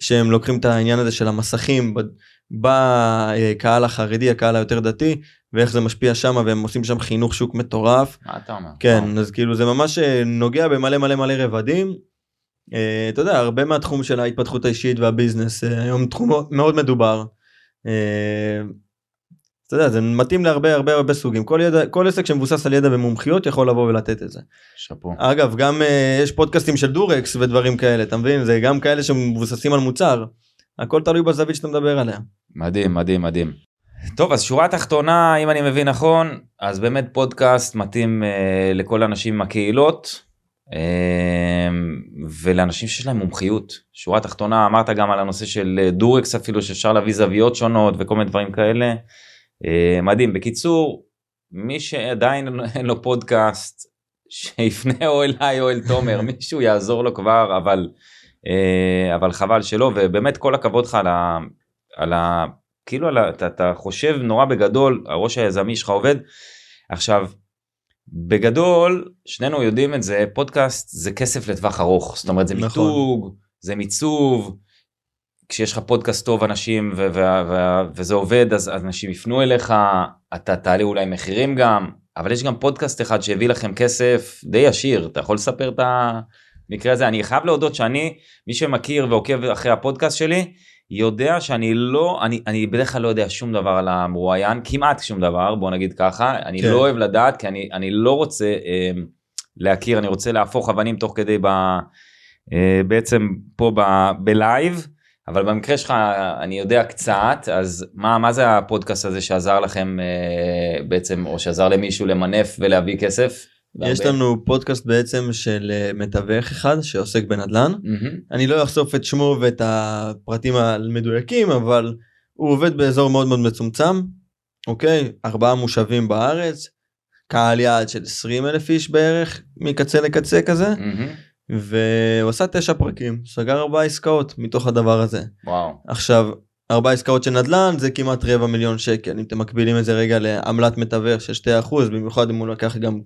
שהם לוקחים את העניין הזה של המסכים בקהל החרדי הקהל היותר דתי ואיך זה משפיע שם והם עושים שם חינוך שוק מטורף מה אתה אומר? כן אז כאילו זה ממש אה, נוגע במלא מלא מלא רבדים. אתה יודע הרבה מהתחום של ההתפתחות האישית והביזנס היום תחום מאוד מדובר. אה, אתה יודע זה מתאים להרבה הרבה הרבה סוגים כל ידע כל עסק שמבוסס על ידע ומומחיות יכול לבוא ולתת את זה. שאפו. אגב גם uh, יש פודקאסטים של דורקס ודברים כאלה אתה מבין זה גם כאלה שמבוססים על מוצר. הכל תלוי בזווית שאתה מדבר עליה. מדהים, מדהים, מדהים. טוב, אז שורה תחתונה, אם אני מבין נכון, אז באמת פודקאסט מתאים אה, לכל האנשים מהקהילות, ולאנשים שיש להם מומחיות. שורה תחתונה, אמרת גם על הנושא של אה, דורקס אפילו, שאפשר להביא זוויות שונות וכל מיני דברים כאלה. אה, מדהים. בקיצור, מי שעדיין אין לו פודקאסט, שיפנה או אליי או אל תומר, מישהו יעזור לו כבר, אבל, אה, אבל חבל שלא, ובאמת כל הכבוד לך על ה... על ה... כאילו על ה... אתה, אתה חושב נורא בגדול, הראש היזמי שלך עובד. עכשיו, בגדול, שנינו יודעים את זה, פודקאסט זה כסף לטווח ארוך, זאת אומרת זה נכון. מיתוג, זה מיצוב, כשיש לך פודקאסט טוב אנשים ו- ו- ו- וזה עובד אז אנשים יפנו אליך, אתה תעלה אולי מחירים גם, אבל יש גם פודקאסט אחד שהביא לכם כסף די ישיר, אתה יכול לספר את המקרה הזה? אני חייב להודות שאני, מי שמכיר ועוקב אחרי הפודקאסט שלי, יודע שאני לא, אני, אני בדרך כלל לא יודע שום דבר על המרואיין, כמעט שום דבר, בוא נגיד ככה, אני כן. לא אוהב לדעת, כי אני, אני לא רוצה אה, להכיר, אני רוצה להפוך אבנים תוך כדי ב, אה, בעצם פה ב, ב live, אבל במקרה שלך אני יודע קצת, אז מה, מה זה הפודקאסט הזה שעזר לכם אה, בעצם, או שעזר למישהו למנף ולהביא כסף? יש? לנו פודקאסט בעצם של אה, מתווך אחד שעוסק בנדל"ן. מהמם. אני לא אחשוף את שמו ואת הפרטים המדויקים אבל הוא עובד באזור מאוד מאוד מצומצם. אוקיי ארבעה מושבים בארץ. קהל יעד של 20 אלף איש בערך מקצה לקצה כזה מהמם. והוא עשה תשע פרקים סגר ארבעה עסקאות מתוך הדבר הזה. וואו. עכשיו ארבע עסקאות של נדל"ן זה כמעט רבע מיליון שקל אם אתם מקבילים את זה רגע לעמלת מתווך של 2% במיוחד אם הוא לקח גם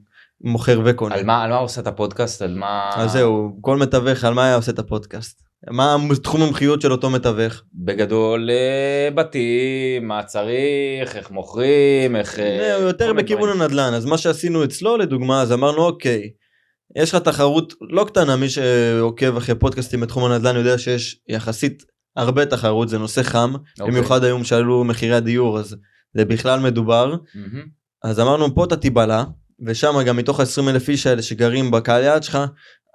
מוכר וקונה. על מה, על מה הוא עושה את הפודקאסט? על מה... אז זהו כל מתווך על מה היה עושה את הפודקאסט. מה תחום המומחיות של אותו מתווך. בגדול אה, בתים, מה צריך, איך מוכרים, איך... אה, זה כל יותר בכיוון. הנדל"ן אז מה שעשינו אצלו לדוגמה אז אמרנו אוקיי. יש לך תחרות לא קטנה מי שעוקב אחרי פודקאסטים בתחום הנדל"ן יודע שיש יחסית הרבה תחרות זה נושא חם אוקיי. במיוחד היום שעלו מחירי הדיור אז זה בכלל מדובר מהמם. אז אמרנו פה אתה תיבלע ושם גם מתוך ה-20 אלף איש האלה שגרים בקהל יעד שלך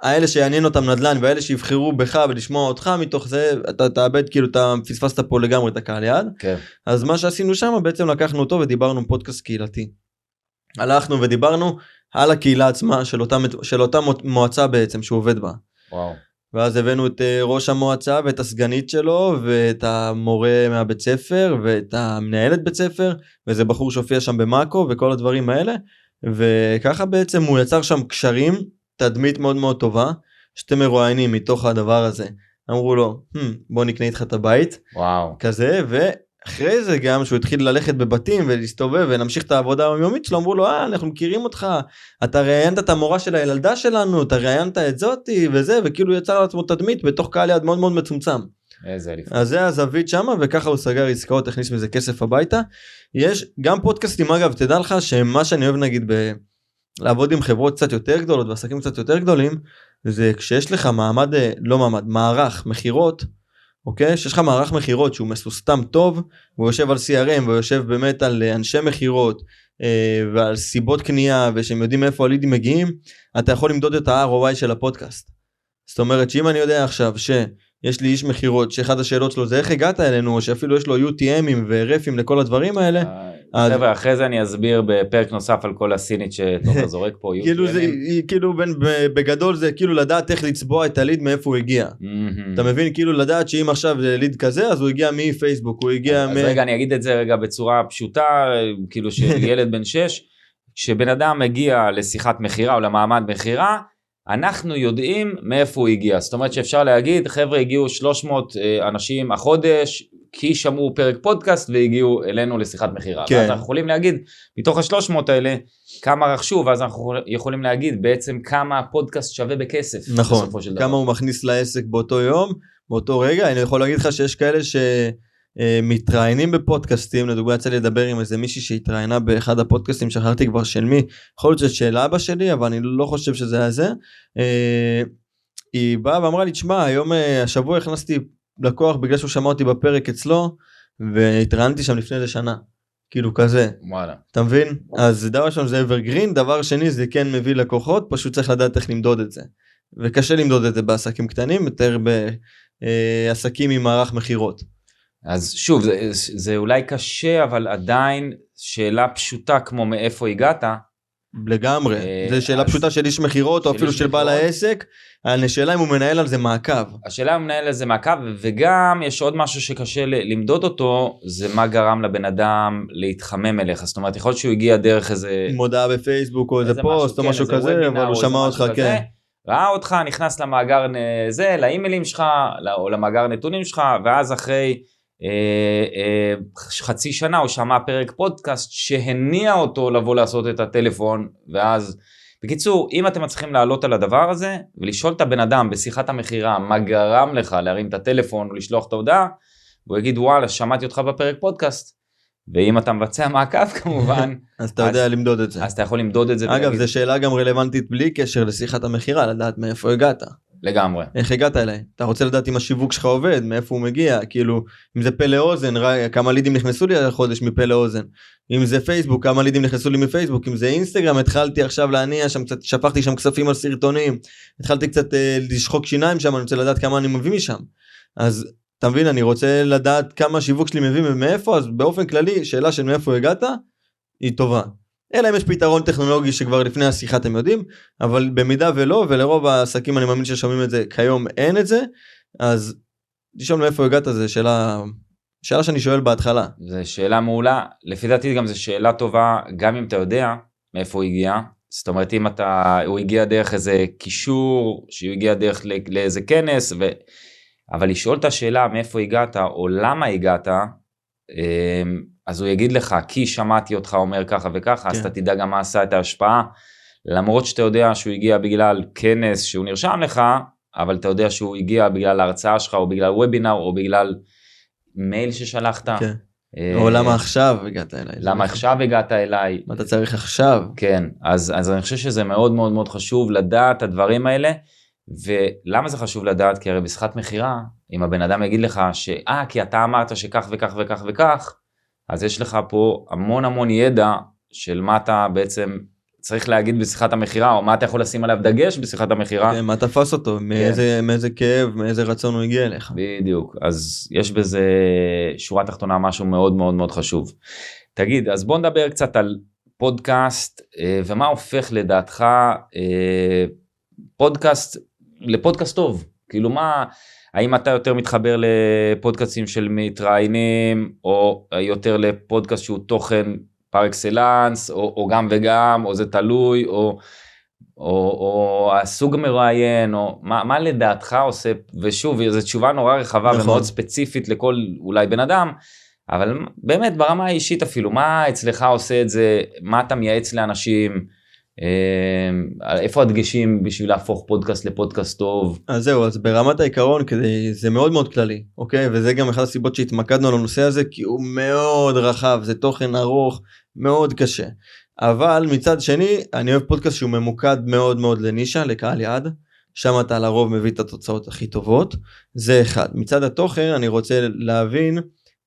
האלה שיעניין אותם נדל"ן והאלה שיבחרו בך ולשמוע אותך מתוך זה אתה תאבד כאילו אתה פספסת פה לגמרי את הקהל יעד כן. אז מה שעשינו שם בעצם לקחנו אותו ודיברנו פודקאסט קהילתי. הלכנו ודיברנו על הקהילה עצמה של אותה, של אותה מו- מועצה בעצם שהוא עובד בה. וואו. ואז הבאנו את אה, ראש המועצה ואת הסגנית שלו ואת המורה מהבית ספר ואת המנהלת בית ספר ואיזה בחור שהופיע שם במאקו וכל הדברים האלה וככה בעצם הוא יצר שם קשרים תדמית מאוד מאוד טובה שאתם מרואיינים מתוך הדבר הזה. אמרו לו "Hmm, בוא נקנה איתך את הבית. וואו. כזה ואחרי זה גם שהוא התחיל ללכת בבתים ולהסתובב ולהמשיך את העבודה היומיומית שלו אמרו לו אה אנחנו מכירים אותך אתה ראיינת את המורה של הילדה שלנו אתה ראיינת את זאתי וזה וכאילו יצר לעצמו תדמית בתוך קהל יד מאוד מאוד מצומצם איזה. אז זה הזווית שמה וככה הוא סגר עסקאות הכניס מזה כסף הביתה יש גם פודקאסטים אגב תדע לך שמה שאני אוהב נגיד ב... לעבוד עם חברות קצת יותר גדולות ועסקים קצת יותר גדולים זה כשיש לך מעמד אה, לא מעמד מערך מכירות אוקיי שיש לך מערך מכירות שהוא מסוסתם טוב הוא יושב על CRM והוא יושב באמת על אה, אנשי מכירות אה, ועל סיבות קנייה ושהם יודעים מאיפה הלידים מגיעים אתה יכול למדוד את ה-ROI של הפודקאסט. זאת אומרת שאם אני יודע עכשיו שיש לי איש מכירות שאחד השאלות שלו זה איך הגעת אלינו או שאפילו יש לו UTMים ורפים לכל הדברים האלה אז- חבר'ה, אחרי זה אני אסביר בפרק נוסף על כל הסינית שתומר זורק פה. כאילו זה כאילו בין בגדול זה כאילו לדעת איך לצבוע את הליד מאיפה הוא הגיע. אתה מבין כאילו לדעת שאם עכשיו זה ליד כזה אז הוא הגיע מפייסבוק הוא הגיע אז מ... רגע אני אגיד את זה רגע בצורה פשוטה כאילו של ילד בן 6 כשבן אדם מגיע לשיחת מכירה או למעמד מכירה אנחנו יודעים מאיפה הוא הגיע זאת אומרת שאפשר להגיד חבר'ה הגיעו 300 אה, אנשים החודש כי שמעו פרק פודקאסט והגיעו אלינו לשיחת מכירה. כן. ואז אנחנו יכולים להגיד, מתוך השלוש מאות האלה, כמה רכשו, ואז אנחנו יכולים להגיד בעצם כמה הפודקאסט שווה בכסף. נכון, של דבר. כמה הוא מכניס לעסק באותו יום, באותו רגע, אני יכול להגיד לך שיש כאלה שמתראיינים בפודקאסטים, לדוגמה יצא לי לדבר עם איזה מישהי שהתראיינה באחד הפודקאסטים, שכחתי כבר של מי, יכול להיות שזה של אבא שלי, אבל אני לא חושב שזה היה זה. אה, היא באה ואמרה לי, תשמע, היום, אה, השבוע הכנסתי לקוח בגלל שהוא שמע אותי בפרק אצלו, והתראיינתי שם לפני איזה שנה. כאילו כזה, וואלה. אתה מבין? אז דבר ראשון זה evergreen, דבר שני זה כן מביא לקוחות, פשוט צריך לדעת איך למדוד את זה. וקשה למדוד את זה בעסקים קטנים, יותר בעסקים עם מערך מכירות. אז שוב, זה, זה אולי קשה, אבל עדיין שאלה פשוטה כמו מאיפה הגעת, לגמרי, אה, זו שאלה פשוטה של איש מכירות או אפילו של בעל. העסק, השאלה אם הוא מנהל על זה מעקב. השאלה אם מנהל איזה מעקב, וגם יש עוד משהו שקשה למדוד אותו, זה מה גרם לבן אדם להתחמם אליך. זאת אומרת, יכול להיות שהוא הגיע דרך איזה... מודעה בפייסבוק או איזה פוסט או כן, משהו כזה, אבל הוא שמע אותך, כן. ראה אותך, נכנס למאגר זה, לאימיילים שלך, לא- או למאגר נתונים שלך, ואז אחרי חצי שנה הוא שמע פרק פודקאסט שהניע אותו לבוא לעשות את הטלפון, ואז... בקיצור, אם אתם מצליחים לעלות על הדבר הזה, ולשאול את הבן אדם בשיחת המכירה מה גרם לך להרים את הטלפון ולשלוח את ההודעה, הוא יגיד וואלה, שמעתי אותך בפרק פודקאסט. ואם אתה מבצע מעקב כמובן, אז אתה אז- יודע למדוד את זה. אז אתה יכול למדוד את זה. אגב, ולהגיד- זו שאלה גם רלוונטית בלי קשר לשיחת המכירה, לדעת מאיפה הגעת. לגמרי. איך הגעת אליי? אתה רוצה לדעת אם השיווק שלך עובד, מאיפה הוא מגיע, כאילו, אם זה פה לאוזן, כמה לידים נכנסו לי החודש מפה לאוזן. אם זה פייסבוק, כמה לידים נכנסו לי מפייסבוק, אם זה אינסטגרם, התחלתי עכשיו להניע שם קצת, שפכתי שם כספים על סרטונים, התחלתי קצת אה, לשחוק שיניים שם, אני רוצה לדעת כמה אני מביא משם. אז אתה מבין, אני רוצה לדעת כמה השיווק שלי מביא ומאיפה, אז באופן כללי, שאלה של מאיפה הגעת, היא טובה. אלא אם יש פתרון טכנולוגי שכבר לפני השיחה אתם יודעים, אבל במידה ולא, ולרוב העסקים אני מאמין ששומעים את זה, כיום אין את זה, אז לשאול מאיפה הגעת זה שאלה, שאלה שאני שואל בהתחלה. זו שאלה מעולה. לפי דעתי גם זו שאלה טובה, גם אם אתה יודע מאיפה הוא הגיע. זאת אומרת, אם אתה, הוא הגיע דרך איזה קישור, שהוא הגיע דרך ל- לאיזה כנס, ו... אבל לשאול את השאלה מאיפה הגעת, או למה הגעת, אמ, אז הוא יגיד לך, כי שמעתי אותך אומר ככה וככה, אז כן. אתה תדע גם מה עשה את ההשפעה. למרות שאתה יודע שהוא הגיע בגלל כנס שהוא נרשם לך, אבל אתה יודע שהוא הגיע בגלל ההרצאה שלך, או בגלל וובינר, או בגלל מייל ששלחת. כן. אה, או למה עכשיו הגעת אליי. למה עכשיו הגעת אליי? מה אתה צריך עכשיו? כן, אז, אז אני חושב שזה מאוד מאוד מאוד חשוב לדעת את הדברים האלה, ולמה זה חשוב לדעת? כי הרי בשיחת מכירה, אם הבן אדם יגיד לך שאה, כי אתה אמרת שכך וכך וכך וכך, אז יש לך פה המון המון ידע של מה אתה בעצם צריך להגיד בשיחת המכירה, או מה אתה יכול לשים עליו דגש בשיחת המכירה. כן, מה תפס אותו? מאיזה, מאיזה כאב, מאיזה רצון הוא הגיע אליך? בדיוק, אז יש בזה שורה תחתונה משהו מאוד מאוד מאוד חשוב. תגיד, אז בוא נדבר קצת על פודקאסט, אה, ומה הופך לדעתך אה, פודקאסט לפודקאסט טוב? כאילו מה, האם אתה יותר מתחבר לפודקאסטים של מתראיינים, או יותר לפודקאסט שהוא תוכן פר אקסלנס, או, או גם וגם, או זה תלוי, או... או, או הסוג מראיין, או מה, מה לדעתך עושה, ושוב, זו תשובה נורא רחבה נכון. ומאוד ספציפית לכל אולי בן אדם, אבל באמת ברמה האישית אפילו, מה אצלך עושה את זה, מה אתה מייעץ לאנשים, איפה הדגשים בשביל להפוך פודקאסט לפודקאסט טוב, אז זהו, אז ברמת העיקרון, כדי, זה מאוד מאוד כללי, אוקיי? וזה גם אחת הסיבות שהתמקדנו על הנושא הזה, כי הוא מאוד רחב, זה תוכן ארוך, מאוד קשה. אבל מצד שני, אני אוהב פודקאסט שהוא ממוקד מאוד מאוד לנישה, לקהל יעד. שם אתה לרוב מביא את התוצאות הכי טובות. זה אחד. מצד התוכן, אני רוצה להבין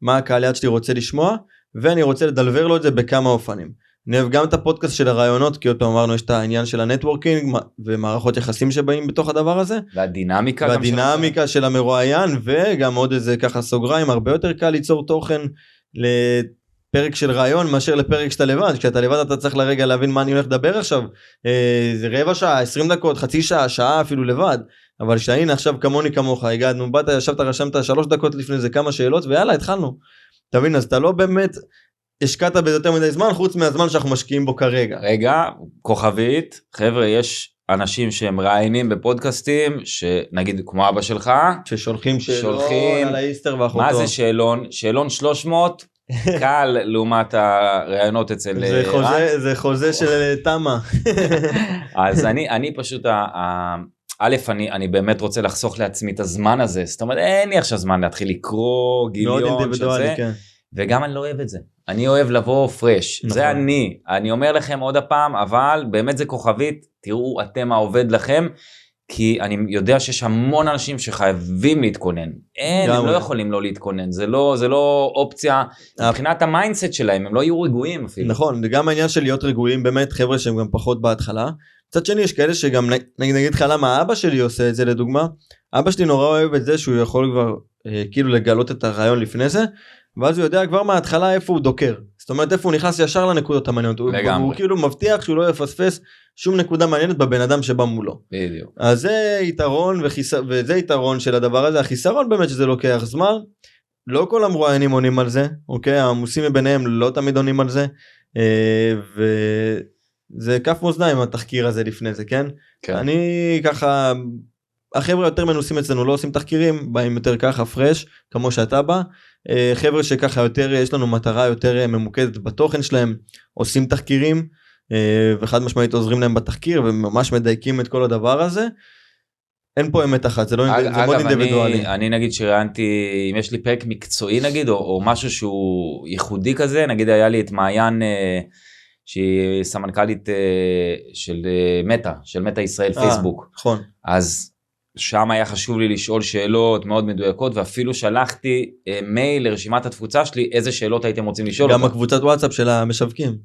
מה הקהל יעד שלי רוצה לשמוע, ואני רוצה לדלבר לו את זה בכמה אופנים. אני אוהב גם את הפודקאסט של הראיונות, כי עוד פעם אמרנו, יש את העניין של ה networking ומערכות יחסים שבאים בתוך הדבר הזה. והדינמיקה. והדינמיקה של המרואיין וגם עוד איזה ככה סוגריים הרבה יותר קל ליצור תוכן לפרק של רעיון מאשר לפרק שאתה לבד כשאתה לבד אתה צריך לרגע להבין מה אני הולך לדבר עכשיו אה, זה רבע שעה 20 דקות חצי שעה שעה אפילו לבד אבל שהנה עכשיו כמוני כמוך הגענו באת ישבת רשמת שלוש דקות לפני זה כמה שאלות ויאללה התחלנו. אתה מבין אז אתה לא באמת השקעת בזה יותר מדי זמן חוץ מהזמן שאנחנו משקיעים בו כרגע. רגע, כוכבית, חבר'ה, יש אנשים שהם ראיינים בפודקאסטים, שנגיד כמו אבא שלך, ששולחים שאלות שולחים- על האיסטר ואחותו. מה זה שאלון? שאלון 300, קל לעומת הראיונות אצל זה אה, רן. חוזה, זה חוזה של תמה. אז אני, אני פשוט, ה- ה- א', אני, אני באמת רוצה לחסוך לעצמי את הזמן הזה, זאת אומרת, אין לי עכשיו זמן להתחיל לקרוא מאוד גיליון של אינדיבידואלי, כן. וגם אני לא אוהב את זה. אני אוהב לבוא פרש, נכון. זה אני. אני אומר לכם עוד הפעם, אבל באמת זה כוכבית, תראו אתם העובד לכם, כי אני יודע שיש המון אנשים שחייבים להתכונן. אין, הם. לא יכולים לא להתכונן, זה לא, זה לא אופציה. מבחינת ה mindset שלהם, הם לא יהיו רגועים אפילו. נכון, וגם העניין של להיות רגועים, באמת חבר'ה שהם גם פחות בהתחלה. מצד שני יש כאלה שגם, נגיד, נגיד לך למה אבא שלי עושה את זה לדוגמה, אבא שלי נורא אוהב את זה שהוא יכול כבר אה, כאילו לגלות את הריאיון לפני זה, ואז הוא יודע כבר מההתחלה איפה הוא דוקר. זאת אומרת איפה הוא נכנס ישר לנקודות המעניינות. הוא, לגמרי. הוא כאילו מבטיח שהוא לא יפספס שום נקודה מעניינת בבן אדם שבא מולו. בדיוק. אז זה יתרון וחיס... וזה יתרון של הדבר הזה, החיסרון באמת שזה לוקח זמן. לא כל המרואיינים עונים על זה, אוקיי? העמוסים מביניהם לא תמיד עונים על זה. אה, וזה כף מאזניים התחקיר הזה לפני זה, כן? כן. אני ככה, החבר'ה יותר מנוסים אצלנו לא עושים תחקירים, באים יותר ככה פרש, כמו שאתה בא. אה, חבר'ה שככה יותר, יש לנו מטרה יותר אה, ממוקדת בתוכן שלהם, עושים תחקירים, אה, וחד משמעית עוזרים להם בתחקיר וממש מדייקים את כל הדבר הזה. אין פה אמת אחת, זה, לא, אג- זה מאוד אגב, אינדיבידואלי. אני, אני נגיד שראיינתי, אם יש לי פרק מקצועי נגיד, או, או משהו שהוא ייחודי כזה, נגיד היה לי את מעיין, שהיא סמנכ"לית של מטא, של מטא ישראל פייסבוק. נכון. אז שם היה חשוב לי לשאול שאלות מאוד מדויקות, ואפילו שלחתי אה, מייל לרשימת התפוצה שלי, איזה שאלות הייתם רוצים לשאול גם אותה. הקבוצת וואטסאפ של המשווקים.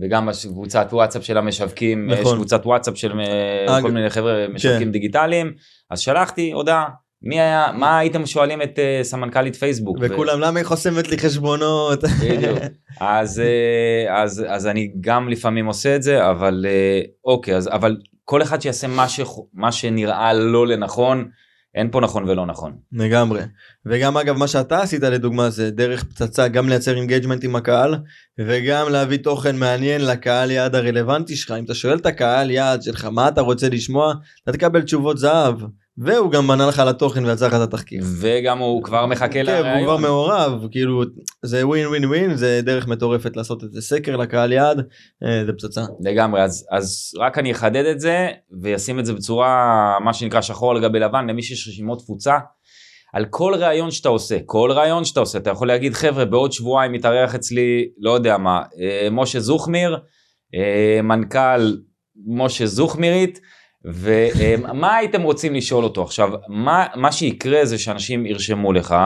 וגם בקבוצת וואטסאפ של המשווקים, נכון. יש קבוצת וואטסאפ של אה, אג- כל מיני חבר'ה משווקים כן. דיגיטליים, אז שלחתי הודעה, מי היה, מה הייתם שואלים את אה, סמנכ"לית פייסבוק? ו- וכולם למה היא חוסמת לי חשבונות. בדיוק. אז, אה, אז, אז אני גם לפעמים עושה את זה, אבל אה, אוקיי, אז, אבל כל אחד שיעשה מה, ש, מה שנראה לו לנכון, אין פה נכון ולא נכון. לגמרי. וגם אגב מה שאתה עשית לדוגמה זה דרך פצצה גם לייצר engagement עם הקהל וגם להביא תוכן מעניין לקהל יעד הרלוונטי שלך אם אתה שואל את הקהל יעד שלך מה אתה רוצה לשמוע אתה תקבל תשובות זהב והוא גם בנה לך על התוכן ויצר לך את התחקיר. וגם הוא כבר מחכה כן, הוא כבר. מעורב כאילו זה ווין ווין ווין זה דרך מטורפת לעשות את זה סקר לקהל יעד אה, זה פצצה. לגמרי, אז, אז רק אני אחדד את זה וישים את זה בצורה מה שנקרא שחור על גבי לבן למי שיש רשימות תפוצה. על כל ראיון שאתה עושה, כל ראיון שאתה עושה, אתה יכול להגיד חבר'ה בעוד שבועיים מתארח אצלי, לא יודע מה, אה, משה זוכמיר, אה, מנכ"ל משה זוכמירית, ומה הייתם רוצים לשאול אותו? עכשיו מה מה שיקרה זה שאנשים ירשמו לך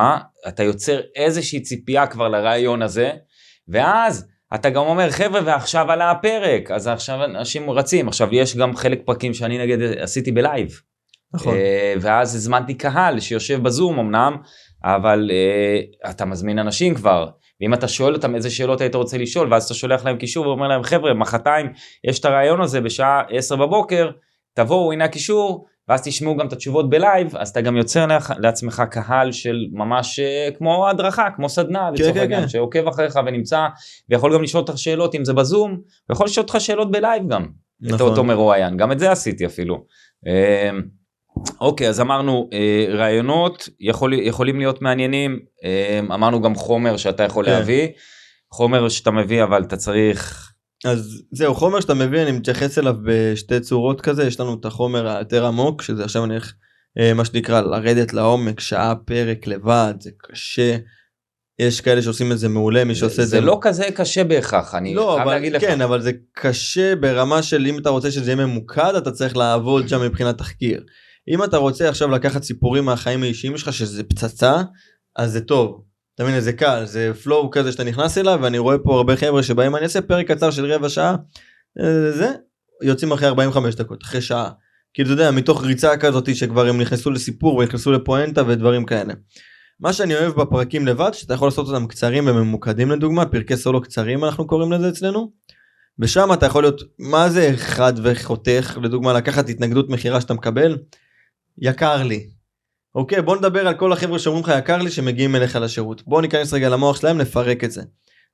אתה יוצר איזושהי ציפייה כבר לרעיון הזה ואז אתה גם אומר חבר'ה ועכשיו עלה הפרק. אז עכשיו אנשים רצים. עכשיו יש גם חלק פרקים שאני נגיד עשיתי בלייב. נכון. אה, ואז הזמנתי קהל שיושב בזום אמנם אבל אה, אתה מזמין אנשים כבר. ואם אתה שואל אותם איזה שאלות היית רוצה לשאול ואז אתה שולח להם קישור ואומר להם חבר'ה מחרתיים יש את הריאיון הזה בשעה 10 בבוקר תבואו הנה הקישור ואז תשמעו גם את התשובות ב live אז אתה גם יוצר לעצמך קהל של ממש אה, כמו הדרכה כמו סדנה לצורך כן, העניין כן. שעוקב אחריך ונמצא ויכול גם לשאול אותך שאלות אם זה בזום ויכול לשאול אותך שאלות ב live גם את נכון. אותו מרואיין גם את זה עשיתי אפילו. אה, אוקיי אז אמרנו אה, רעיונות יכול, יכולים להיות מעניינים אה, אמרנו גם חומר שאתה יכול כן. להביא חומר שאתה מביא אבל אתה צריך אז זהו חומר שאתה מביא אני מתייחס אליו בשתי צורות כזה יש לנו את החומר היותר עמוק שזה עכשיו אני הולך אה, מה שנקרא לרדת לעומק שעה פרק לבד זה קשה. יש כאלה שעושים את זה מעולה מי שעושה זה, את זה זה לא כזה קשה בהכרח אני לא חייב אבל להגיד לך כן אבל זה קשה ברמה של אם אתה רוצה שזה יהיה ממוקד אתה צריך לעבוד שם מבחינת תחקיר. אם אתה רוצה עכשיו לקחת סיפורים מהחיים האישיים שלך שזה פצצה אז זה טוב. אתה מבין זה קל זה פלואו כזה שאתה נכנס אליו ואני רואה פה הרבה חבר'ה שבאים אני אעשה פרק קצר של רבע שעה אה, זה יוצאים אחרי 45 דקות אחרי שעה. כאילו אתה יודע מתוך ריצה כזאת שכבר הם נכנסו לסיפור ונכנסו לפואנטה ודברים כאלה. מה שאני אוהב בפרקים לבד שאתה יכול לעשות אותם קצרים וממוקדים לדוגמה פרקי סולו קצרים אנחנו קוראים לזה אצלנו. ושם אתה יכול להיות מה זה חד וחותך לדוגמה לקחת התנגדות מכירה שאתה מקבל יקר לי. אוקיי בוא נדבר על כל החבר'ה שאומרים לך יקר לי שמגיעים אליך לשירות בוא ניכנס רגע למוח שלהם נפרק את זה.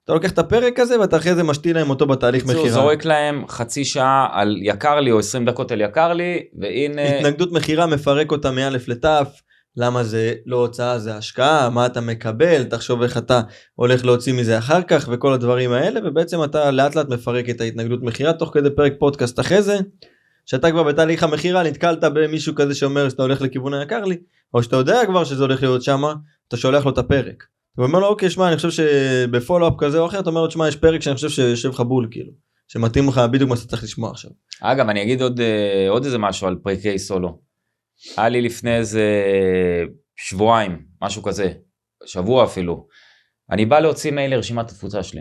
אתה לוקח את הפרק הזה ואתה אחרי זה משתיל להם אותו בתהליך מכירה. זורק להם חצי שעה על יקר לי או 20 דקות על יקר לי והנה התנגדות מכירה מפרק אותה מאלף לתף. למה זה לא הוצאה זה השקעה מה אתה מקבל תחשוב איך אתה הולך להוציא מזה אחר כך וכל הדברים האלה ובעצם אתה לאט לאט מפרק את ההתנגדות מכירה תוך כדי פרק פודקאסט אחרי זה. שאתה כבר בתהליך המכירה נתקלת במישהו כזה שאומר שאתה הולך לכיוון היקר לי או שאתה יודע כבר שזה הולך להיות שמה אתה שולח לו את הפרק. הוא אומר לו אוקיי שמע אני חושב שבפולו-אפ כזה או אחר אתה אומר לו שמע יש פרק שאני חושב שיושב לך בול כאילו שמתאים לך בדיוק מה שאתה צריך לשמוע עכשיו. אגב אני אגיד עוד אה, עוד איזה משהו על פרקי סולו. היה לי לפני איזה שבועיים משהו כזה שבוע אפילו. אני בא להוציא מייל לרשימת התפוצה שלי.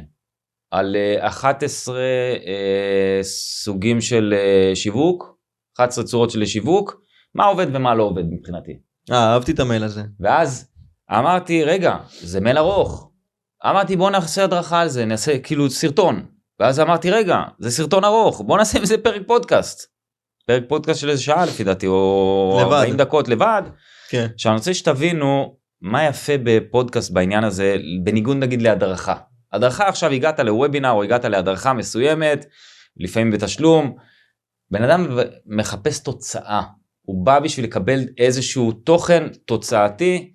על אה, 11 אה, סוגים של אה, שיווק 11 צורות של שיווק מה עובד ומה לא עובד מבחינתי. אה אהבתי את המייל הזה. ואז אמרתי רגע זה מייל ארוך. אמרתי בוא נעשה הדרכה על זה נעשה כאילו סרטון. ואז אמרתי רגע זה סרטון ארוך בוא נעשה מזה פרק פודקאסט. פרק פודקאסט של איזה שעה לפי דעתי או לבד. 40 דקות לבד. כן. עכשיו אני רוצה שתבינו מה יפה בפודקאסט בעניין הזה בניגוד נגיד להדרכה. הדרכה עכשיו הגעת לוובינר או הגעת להדרכה מסוימת לפעמים בתשלום. בן אדם מחפש תוצאה הוא בא בשביל לקבל איזשהו תוכן תוצאתי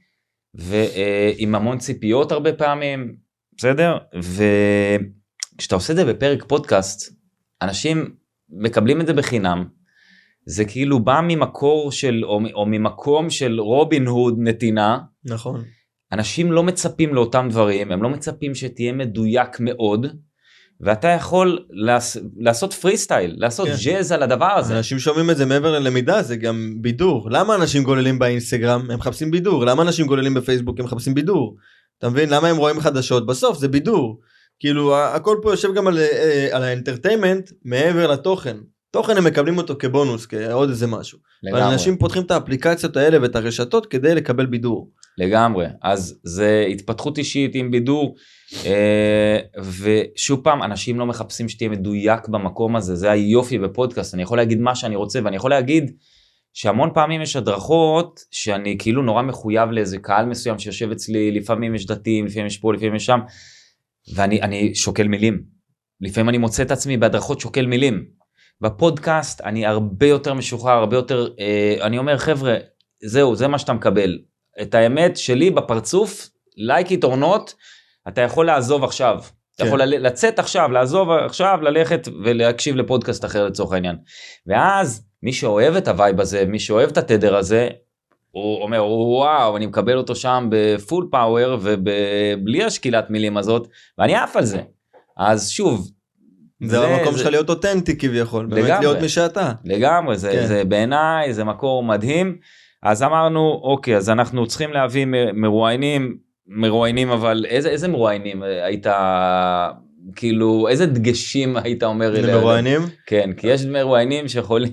ועם המון ציפיות הרבה פעמים בסדר? וכשאתה עושה את זה בפרק פודקאסט אנשים מקבלים את זה בחינם. זה כאילו בא ממקור של או, או ממקום של רובין הוד נתינה. נכון. אנשים לא מצפים לאותם דברים הם לא מצפים שתהיה מדויק מאוד ואתה יכול לעש, לעשות פרי סטייל לעשות כן. ג'אז על הדבר הזה. אנשים שומעים את זה מעבר ללמידה זה גם בידור. למה אנשים גוללים באינסטגרם? הם מחפשים בידור. למה אנשים גוללים בפייסבוק? הם מחפשים בידור. אתה מבין? למה הם רואים חדשות? בסוף זה בידור. כאילו הכל פה יושב גם על, אה, על האנטרטיימנט מעבר לתוכן. תוכן הם מקבלים אותו כבונוס כעוד איזה משהו. אבל לגמרי, אנשים פותחים את האפליקציות האלה ואת הרשתות כדי לקבל בידור לגמרי. אז זה התפתחות אישית עם בידור אה, ושוב פעם אנשים לא מחפשים שתהיה מדויק במקום הזה זה היופי בפודקאסט. אני יכול להגיד מה שאני רוצה ואני יכול להגיד שהמון פעמים יש הדרכות שאני כאילו נורא מחויב לאיזה קהל מסוים שיושב אצלי לפעמים יש דתיים לפעמים יש פה לפעמים יש שם ואני אני שוקל מילים. לפעמים אני מוצא את עצמי בהדרכות שוקל מילים. בפודקאסט אני הרבה יותר משוחרר הרבה יותר אה, אני אומר חבר'ה זהו זה מה שאתה מקבל את האמת שלי בפרצוף like it or not אתה יכול לעזוב עכשיו. אתה כן. יכול לצאת עכשיו לעזוב עכשיו ללכת ולהקשיב לפודקאסט אחר לצורך העניין. ואז מי שאוהב את ה vibe הזה מי שאוהב את התדר הזה הוא אומר וואו אני מקבל אותו שם ב full power ובלי השקילת מילים הזאת ואני עף על זה. אז שוב זה המקום שלך להיות אותנטי כביכול באמת לגמרי. להיות מי שאתה לגמרי זה, כן. זה בעיניי זה מקור מדהים אז אמרנו אוקיי אז אנחנו צריכים להביא מרואיינים מרואיינים אבל איזה איזה מרואיינים אה, היית כאילו איזה דגשים היית אומר אליהם? למרואיינים? כן כי יש מרואיינים שיכולים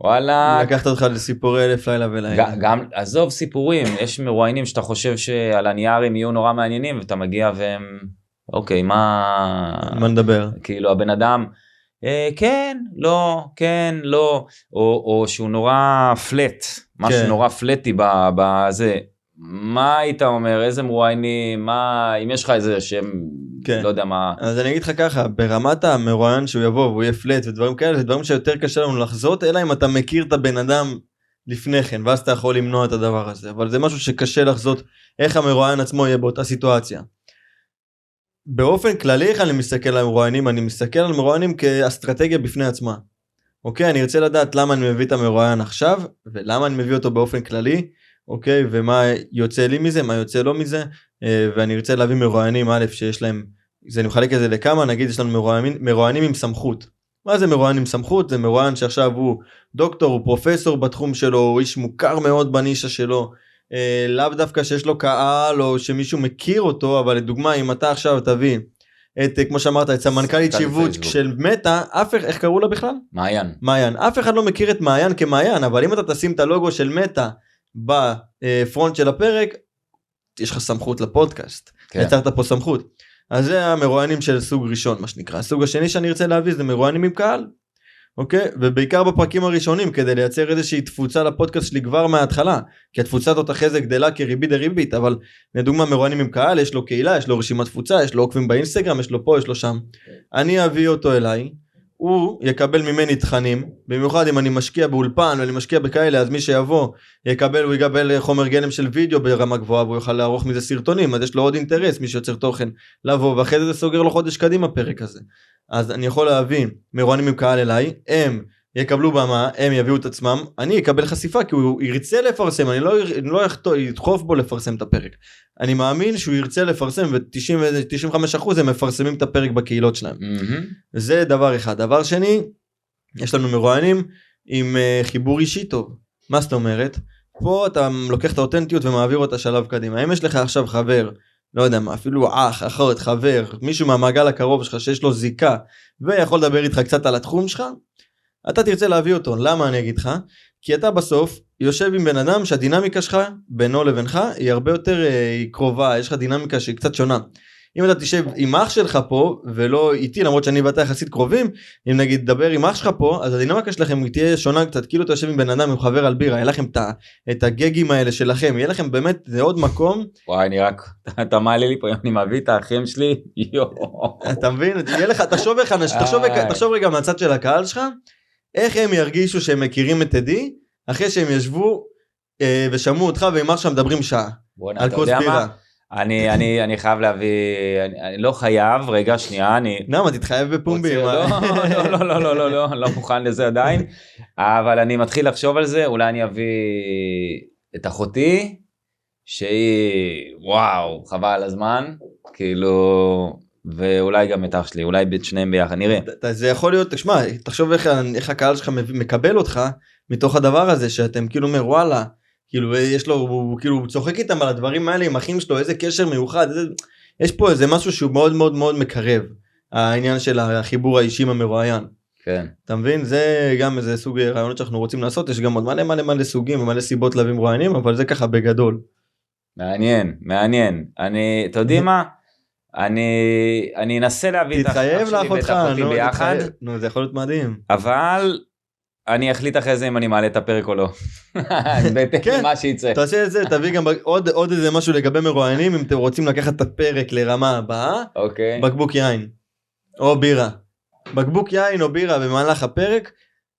וואלה. לקחת אותך לסיפורי אלף לילה ולילה. גם עזוב סיפורים יש מרואיינים שאתה חושב שעל הנייר הם יהיו נורא מעניינים ואתה מגיע והם אוקיי מה מה נדבר? כאילו הבן אדם כן לא כן לא או, או שהוא נורא פלט משהו כן. נורא פלטי בזה מה היית אומר איזה מרואיינים מה אם יש לך איזה שם כן. לא יודע מה אז אני אגיד לך ככה ברמת המרואיין שהוא יבוא והוא יהיה פלט ודברים כאלה זה דברים שיותר קשה לנו לחזות אלא אם אתה מכיר את הבן אדם לפני כן ואז אתה יכול למנוע את הדבר הזה אבל זה משהו שקשה לחזות איך המרואיין עצמו יהיה באותה סיטואציה. באופן כללי איך אני מסתכל על מרואיינים אני מסתכל על מרואיינים כאסטרטגיה בפני עצמה. אוקיי אני ארצה לדעת למה אני מביא את המרואיין עכשיו ולמה אני מביא אותו באופן כללי אוקיי ומה יוצא לי מזה מה יוצא לו מזה אה, ואני ארצה להביא מרואיינים א' שיש להם זה אני מחלק את זה לכמה נגיד יש לנו מרואיינים, מרואיינים עם סמכות. מה זה מרואיין עם סמכות? זה מרואיין שעכשיו הוא דוקטור הוא פרופסור בתחום שלו הוא איש מוכר מאוד בנישה שלו. אה, לאו דווקא שיש לו קהל או שמישהו מכיר אותו אבל לדוגמה אם אתה עכשיו תביא את אה, כמו שאמרת את סמנכ"לית סמנכ"לית שיווק פייסבוק. של מטא אף איך קראו לה בכלל? מעיין מעיין אף אחד לא מכיר את מעיין כמעיין אבל אם אתה תשים את הלוגו של מטא בפרונט של הפרק יש לך סמכות לפודקאסט כן. יצרת פה סמכות אז זה המרואיינים של סוג ראשון מה שנקרא הסוג השני שאני ארצה להביא זה מרואיינים עם קהל אוקיי? ובעיקר בפרקים הראשונים כדי לייצר איזושהי תפוצה לפודקאסט שלי כבר מההתחלה. כי התפוצה הזאת אחרי זה גדלה כריבית דריבית, אבל לדוגמה מרואיינים עם קהל, יש לו קהילה, יש לו רשימת תפוצה, יש לו עוקבים באינסטגרם, יש לו פה, יש לו שם. אני אביא אותו אליי, הוא יקבל ממני תכנים, במיוחד אם אני משקיע באולפן ואני משקיע בכאלה, אז מי שיבוא יקבל, הוא יקבל חומר גלם של וידאו ברמה גבוהה והוא יוכל לערוך מזה סרטונים, אז יש לו עוד אינטרס, מי שיוצר תוכן, לבוא, ואחרי זה זה סוגר לו חודש קדימה פרק הזה. אז אני יכול להביא מרואיינים עם קהל אליי, הם יקבלו במה, הם יביאו את עצמם, אני אקבל חשיפה כי הוא ירצה לפרסם, אני לא, לא אדחוף בו לפרסם את הפרק. אני מאמין שהוא ירצה לפרסם ו-95% הם מפרסמים את הפרק בקהילות שלהם. מהמם. זה דבר אחד. דבר שני, יש לנו מרואיינים עם uh, חיבור אישי טוב. מה זאת אומרת? פה אתה לוקח את האותנטיות ומעביר אותה שלב קדימה. אם יש לך עכשיו חבר, לא יודע מה, אפילו אח, אחות, חבר, מישהו מהמעגל הקרוב שלך שיש לו זיקה ויכול לדבר איתך קצת על התחום שלך, אתה תרצה להביא אותו. למה אני אגיד לך? כי אתה בסוף יושב עם בן אדם שהדינמיקה שלך בינו לבינך היא הרבה יותר אה, היא קרובה, יש לך דינמיקה שהיא קצת שונה. אם אתה תשב עם אח שלך פה ולא איתי למרות שאני ואתה יחסית קרובים אם נגיד דבר עם אח שלך פה אז הדינמיקה שלכם תהיה שונה קצת. כאילו אתה יושב עם בן אדם עם חבר על בירה יהיה לכם את, הגגים האלה שלכם יהיה לכם באמת זה עוד מקום. וואי אני רק אתה מעלה לי פה אני מביא את האחים שלי יואו. אתה מבין? יהיה לך תחשוב איך אנשים תחשוב, רגע- מהצד של הקהל שלך. איך הם ירגישו שהם מכירים את טדי אחרי שהם ישבו אה, ושמעו אותך ועם אח שלך מדברים שעה בואנה, על כוס בירה. אני אני אני חייב להביא אני, אני לא חייב רגע שנייה אני למה תתחייב בפומבי מה- לא, לא, לא, לא, לא, לא, לא מוכן לזה עדיין, אבל אני מתחיל לחשוב על זה, אולי אני אביא את אחותי, שהיא, וואו, חבל על הזמן, כאילו, ואולי גם את אח שלי, אולי את שניהם ביחד, נראה. זה יכול להיות, תשמע, תחשוב איך, איך הקהל שלך מקבל אותך מתוך הדבר הזה שאתם כאילו אומר וואלה, כאילו יש לו, הוא כאילו הוא צוחק איתם על הדברים האלה עם אחים שלו, איזה קשר מיוחד, איזה, יש פה איזה משהו שהוא מאוד מאוד מאוד מקרב, העניין של החיבור האישי עם המרואיין. כן. אתה מבין? זה גם איזה סוג רעיונות שאנחנו רוצים לעשות, יש גם עוד מלא מלא מלא סוגים ומלא סיבות להביא מרואיינים, אבל זה ככה בגדול. מעניין, מעניין. אני, אתה יודעים מה? אני, אני אנסה להביא את האח תתחייב שלי ואת לאחותך, אחותי ביחד. נו, זה יכול להיות מדהים. אבל אני אחליט אחרי זה אם אני מעלה את הפרק או לא. בהתאם כן. למה שיצא. תעשה את זה, תביא גם עוד, עוד איזה משהו לגבי מרואיינים, אם אתם רוצים לקחת את הפרק לרמה הבאה, אוקיי. בקבוק יין או בירה. בקבוק יין או בירה במהלך הפרק,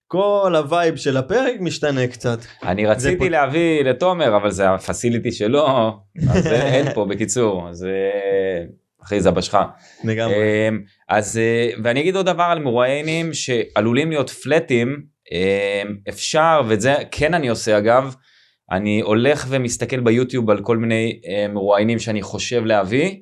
כל הווייב של הפרק משתנה קצת. אני רציתי להביא לתומר אבל זה הפסיליטי שלו אז אין פה בקיצור אז אה, אחי זה בשך. לגמרי. אמ, אז אה, ואני אגיד עוד דבר על מרואיינים שעלולים להיות פלטים אפשר ואת זה כן אני עושה אגב אני הולך ומסתכל ביוטיוב על כל מיני מרואיינים שאני חושב להביא.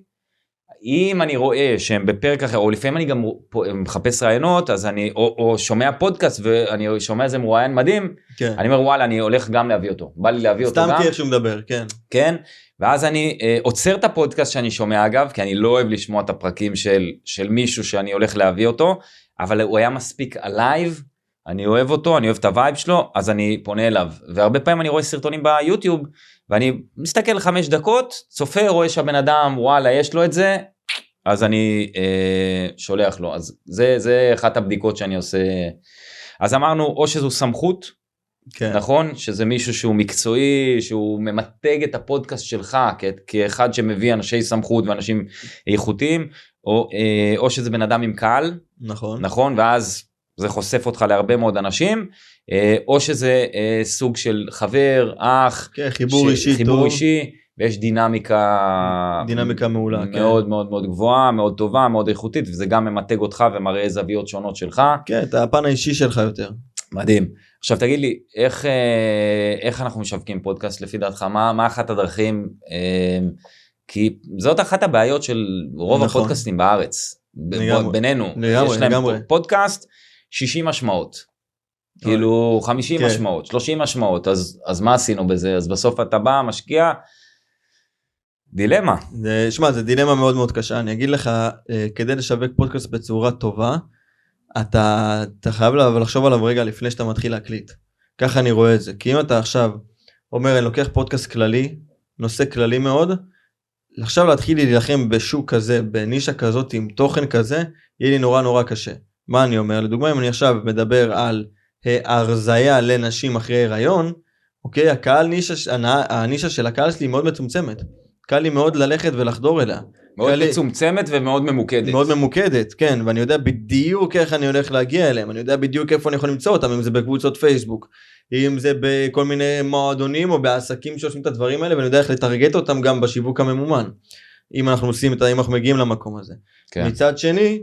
אם אני רואה שהם בפרק אחר או לפעמים אני גם מחפש רעיונות אז אני או, או שומע פודקאסט ואני שומע איזה מרואיין מדהים כן. אני אומר וואלה אני הולך גם להביא אותו בא לי להביא אותו סתם גם כי איך שהוא מדבר, כן. כן ואז אני אה, עוצר את הפודקאסט שאני שומע אגב כי אני לא אוהב לשמוע את הפרקים של של מישהו שאני הולך להביא אותו אבל הוא היה מספיק אלייב אני אוהב אותו אני אוהב את ה vibe שלו אז אני פונה אליו. והרבה פעמים אני רואה סרטונים ביוטיוב ואני מסתכל חמש דקות צופה רואה שהבן אדם וואלה יש לו את זה אז אני אה, שולח לו. אז זה זה אחת הבדיקות שאני עושה. אז אמרנו או שזו סמכות כן. נכון? שזה מישהו שהוא מקצועי שהוא ממתג את הפודקאסט שלך כ- כאחד שמביא אנשי סמכות ואנשים איכותיים או, אה, או שזה בן אדם עם קהל נכון. נכון? ואז זה חושף אותך להרבה מאוד אנשים אה, או שזה אה, סוג של חבר אח כן, חיבור ש- אישי חיבור טוב. אישי ויש דינמיקה דינמיקה מעולה, כן. מאוד מאוד מאוד גבוהה מאוד טובה מאוד איכותית וזה גם ממתג אותך ומראה זוויות שונות שלך כן, את הפן האישי שלך יותר. מדהים. עכשיו תגיד לי, איך, אה, איך אנחנו משווקים פודקאסט לפי דעתך? מה, מה אחת הדרכים? אה, כי זאת אחת הבעיות של רוב נכון. הפודקאסטים בארץ. לגמרי. בינינו. לגמרי, יש להם לגמרי. פודקאסט 60 משמעות. כאילו 50 כן. משמעות, 30 משמעות, אז, אז מה עשינו בזה? אז בסוף אתה בא, משקיע, דילמה. שמע, זה דילמה מאוד מאוד קשה. אני אגיד לך, אה, כדי לשווק פודקאסט בצורה טובה, אתה, אתה חייב לה- לחשוב עליו רגע לפני שאתה מתחיל להקליט. ככה אני רואה את זה. כי אם אתה עכשיו אומר, אני לוקח פודקאסט כללי, נושא כללי מאוד, עכשיו להתחיל להילחם בשוק כזה, בנישה כזאת, עם תוכן כזה, יהיה לי נורא נורא קשה. מה אני אומר? לדוגמה, אם אני עכשיו מדבר על הרזייה לנשים אחרי הריון, אוקיי, הקהל נישה, הנישה של הקהל שלי מאוד מצומצמת. קל לי מאוד ללכת ולחדור אליה. מאוד לי- מצומצמת ומאוד ממוקדת. מאוד ממוקדת, כן, ואני יודע בדיוק איך אני הולך להגיע אליהם, אני יודע בדיוק איפה אני יכול למצוא אותם, אם זה בקבוצות פייסבוק, אם זה בכל מיני מועדונים או בעסקים שעושים את הדברים האלה, ואני יודע איך לטרגט אותם גם בשיווק הממומן. אם אנחנו עושים את ה... אם אנחנו מגיעים למקום הזה. כן. מצד שני,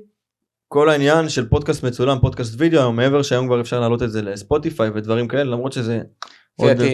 כל העניין של פודקאסט מצולם, פודקאסט וידאו, מעבר שהיום כבר אפשר להעלות את זה לספוטיפיי ודברים כאלה, למרות שזה...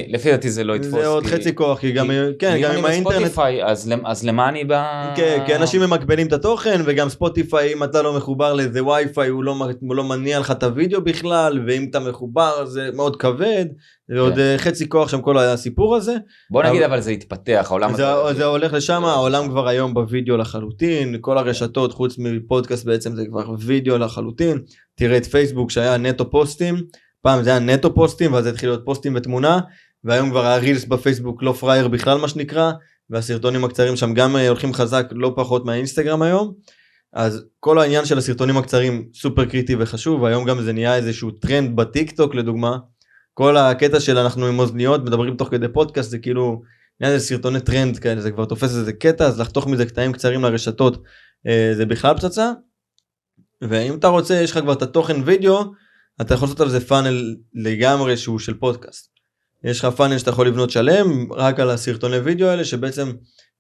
לפי דעתי- זה לא יתפוס. זה עוד חצי כוח, כי גם, כן, עם האינטרנט, אז למ- אז למה אני ב... כן, כי אנשים ממקבלים את התוכן וגם ספוטיפיי אם אתה לא מחובר לאיזה וי-פיי הוא לא, הוא לא מניע לך את הוידאו בכלל ואם אתה מחובר זה מאוד כבד ועוד כן. אה, חצי כוח שם כל הסיפור הזה בוא נגיד אבל- זה התפתח, העולם זה, הזה... זה הולך לשם העולם כבר היום בווידאו לחלוטין כל הרשתות חוץ מפודקאסט בעצם זה כבר וידאו לחלוטין תראה את פייסבוק שהיה נטו פוסטים פעם זה היה נטו פוסטים ואז התחיל להיות פוסטים ותמונה והיום כבר ה reels בפייסבוק לא פראייר בכלל מה שנקרא והסרטונים הקצרים שם גם אה, הולכים חזק לא פחות מהאינסטגרם היום. אז כל העניין של הסרטונים הקצרים סופר קריטי וחשוב והיום גם זה נהיה איזשהו טרנד בטיק טוק לדוגמה. כל הקטע של אנחנו עם אוזניות מדברים תוך כדי פודקאסט זה כאילו נהיה איזה סרטוני טרנד כאלה זה כבר תופס איזה קטע אז לחתוך מזה קטעים קצרים לרשתות אה, זה בכלל פצצה. ואם אתה רוצה יש לך כבר את התוכן וידאו אתה יכול לעשות על זה פאנל לגמרי שהוא של פודקאסט. יש לך פאנל שאתה יכול לבנות שלם רק על הסרטוני וידאו האלה שבעצם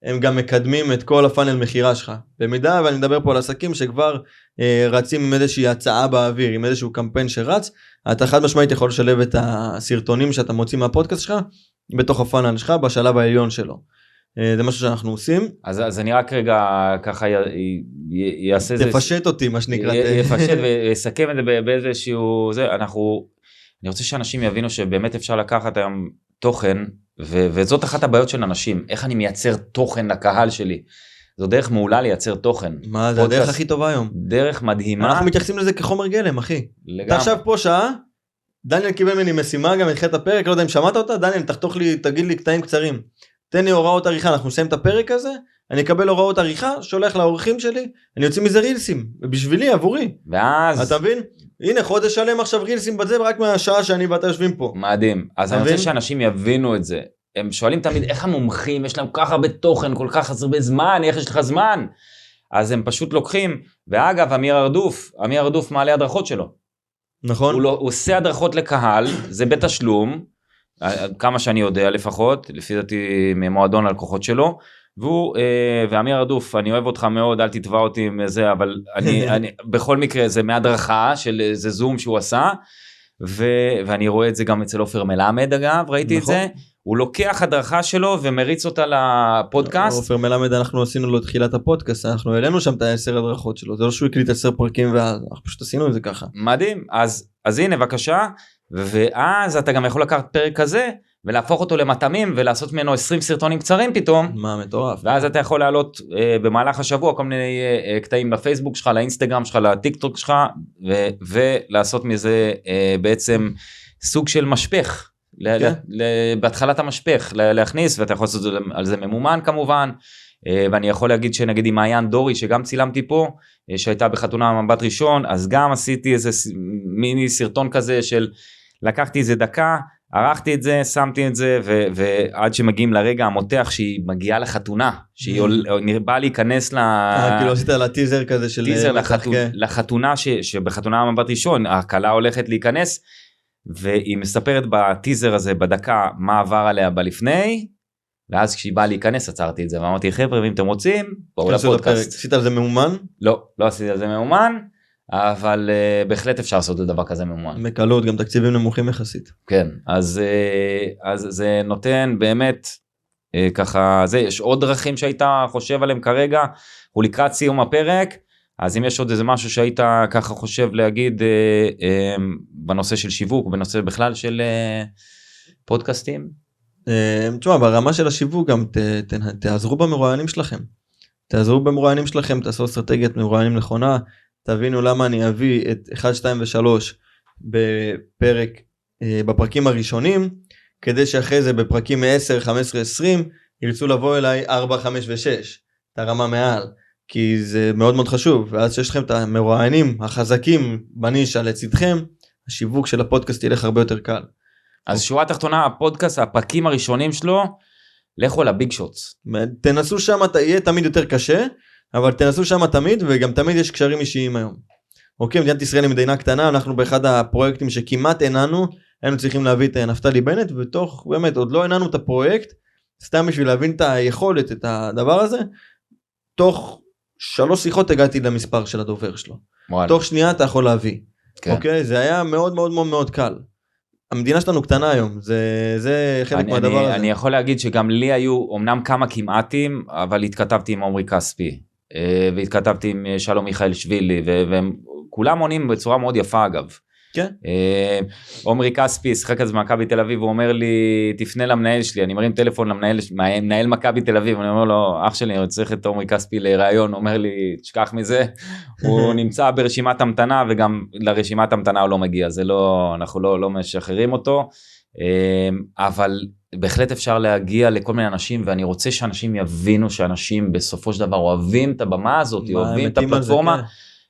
הם גם מקדמים את כל הפאנל מכירה שלך. במידה ואני מדבר פה על עסקים שכבר אה, רצים עם איזושהי הצעה באוויר עם איזשהו קמפיין שרץ אתה חד משמעית יכול לשלב את הסרטונים שאתה מוציא מהפודקאסט שלך בתוך הפאנל שלך בשלב העליון שלו. אה, זה משהו שאנחנו עושים. אז אז אני רק רגע ככה יעשה איזה... תפשט אותי מה שנקרא. יפשט ויסכם את זה באיזשהו... זה, אנחנו... אני רוצה שאנשים יבינו שבאמת אפשר לקחת היום תוכן, ו- וזאת אחת הבעיות של אנשים, איך אני מייצר תוכן לקהל שלי. זו דרך מעולה לייצר תוכן. מה זה. הדרך הכי טובה היום. דרך מדהימה. אנחנו מתייחסים לזה כחומר גלם אחי. אתה לגמרי. עכשיו פה שעה, דניאל קיבל ממני משימה גם התחילת הפרק, לא יודע אם שמעת אותה, דניאל תחתוך לי, תגיד לי קטעים קצרים. תן לי הוראות עריכה, אנחנו נסיים את הפרק הזה, אני אקבל הוראות עריכה, שולח לאורחים שלי, אני יוצא מזה רילסים, בשבילי, עבורי. ואז... אתה מבין? הנה חודש שלם עכשיו רילסים בזה רק מהשעה שאני ואתה יושבים פה. מדהים. אז אני רוצה? שאנשים יבינו את זה. הם שואלים תמיד איך המומחים, יש להם כל כך הרבה תוכן, כל כך הרבה זמן, איך יש לך זמן? אז הם פשוט לוקחים, ואגב, אמיר ארדוף, אמיר ארדוף מעלה הדרכות שלו. נכון? הוא, לא, הוא עושה הדרכות לקהל, זה בתשלום, כמה שאני יודע לפחות, לפי דעתי ממועדון הלקוחות שלו. והוא, אה, ואמיר ארדוף, אני אוהב אותך מאוד, אל תתבע אותי עם זה, אבל אני, אני, בכל מקרה זה מהדרכה של איזה זום שהוא עשה, ו, ואני רואה את זה גם אצל עופר מלמד אגב, ראיתי נכון. את זה, הוא לוקח הדרכה שלו ומריץ אותה לפודקאסט, עופר מלמד אנחנו עשינו לו תחילת הפודקאסט, אנחנו העלינו שם את העשר הדרכות שלו, זה לא שהוא הקליט עשר פרקים ואז, אנחנו פשוט עשינו את זה ככה. מדהים, אז, אז הנה בבקשה, ואז אתה גם יכול לקחת פרק כזה ולהפוך אותו למטעמים ולעשות ממנו 20 סרטונים קצרים פתאום. מה מטורף. ואז אתה יכול להעלות אה, במהלך השבוע כל מיני אה, אה, קטעים לפייסבוק שלך, לאינסטגרם שלך, לטיק טוק שלך, ו- ולעשות מזה אה, בעצם סוג של משפך. ל- כן. ל- ל- בהתחלת המשפך ל- להכניס ואתה יכול לעשות על זה ממומן כמובן אה, ואני יכול להגיד שנגיד עם מעיין דורי שגם צילמתי פה אה, שהייתה בחתונה מבט ראשון אז גם עשיתי איזה מיני סרטון כזה של לקחתי איזה דקה ערכתי את זה שמתי את זה ו- ועד שמגיעים לרגע המותח שהיא מגיעה לחתונה שהיא Mm. עול- באה להיכנס ל... אה, כאילו עשית לה טיזר כזה של... טיזר אה, לחתונה, כן. ש, שבחתונה מבט ראשון הכלה הולכת להיכנס והיא מספרת בטיזר הזה בדקה מה עבר עליה בלפני ואז כשהיא באה להיכנס עצרתי את זה ואמרתי חבר'ה אם אתם רוצים בואו לפרק. לפודקאסט. עשית על זה מאומן? לא לא עשיתי על זה מאומן אבל uh, בהחלט אפשר לעשות את דבר כזה מאומן. בקלות, גם תקציבים נמוכים יחסית. כן אז uh, אז זה נותן באמת uh, ככה זה יש עוד דרכים שהיית חושב עליהם כרגע הוא לקראת סיום הפרק אז אם יש עוד איזה משהו שהיית ככה חושב להגיד אה, אה, בנושא של שיווק בנושא בכלל של אה, פודקאסטים אה, תשמע, ברמה של השיווק גם ת, ת, תעזרו במרואיינים שלכם. תעזרו במרואיינים שלכם, תעשו אסטרטגיית מרואיינים נכונה, תבינו למה אני אביא את 1, 2 ו-3 בפרק, אה, בפרקים הראשונים, כדי שאחרי זה בפרקים 10, 15, 20 ירצו לבוא אליי 4, 5 ו-6, את הרמה מעל. כי זה מאוד מאוד חשוב ואז שיש לכם את המרואיינים החזקים בנישה לצדכם השיווק של הפודקאסט ילך הרבה יותר קל. אז שורה תחתונה הפודקאסט הפרקים הראשונים שלו לכו לביג שוטס. תנסו שם יהיה תמיד יותר קשה אבל תנסו שם תמיד וגם תמיד יש קשרים אישיים היום. אוקיי מדינת ישראל היא מדינה קטנה אנחנו באחד הפרויקטים שכמעט הנענו היינו צריכים להביא את נפתלי בנט ותוך באמת עוד לא הנענו את הפרויקט סתם בשביל להבין את היכולת את הדבר הזה תוך שלוש שיחות הגעתי למספר של הדובר שלו. וואלה. תוך שנייה אתה יכול להביא. כן. אוקיי? זה היה מאוד מאוד מאוד מאוד קל. המדינה שלנו קטנה היום, זה, זה חלק אני, מהדבר אני, הזה. אני יכול להגיד שגם לי היו אמנם כמה כמעטים אבל התכתבתי עם עמרי כספי והתכתבתי עם אה, שלום מיכאל שבילי והם כולם עונים בצורה מאוד יפה אגב. כן. אה, עמרי כספי שיחק אז במכבי תל אביב הוא אומר לי תפנה למנהל שלי. אני מרים טלפון למנהל מנהל מכבי תל אביב אני אומר לו אח שלי אני צריך את עמרי כספי לראיון. אומר לי תשכח מזה. הוא נמצא ברשימת המתנה וגם לרשימת המתנה הוא לא מגיע זה לא אנחנו לא לא משחררים אותו. אה, אבל בהחלט אפשר להגיע לכל מיני אנשים ואני רוצה שאנשים יבינו שאנשים בסופו של דבר אוהבים את הבמה הזאת אוהבים את הפלטפורמה.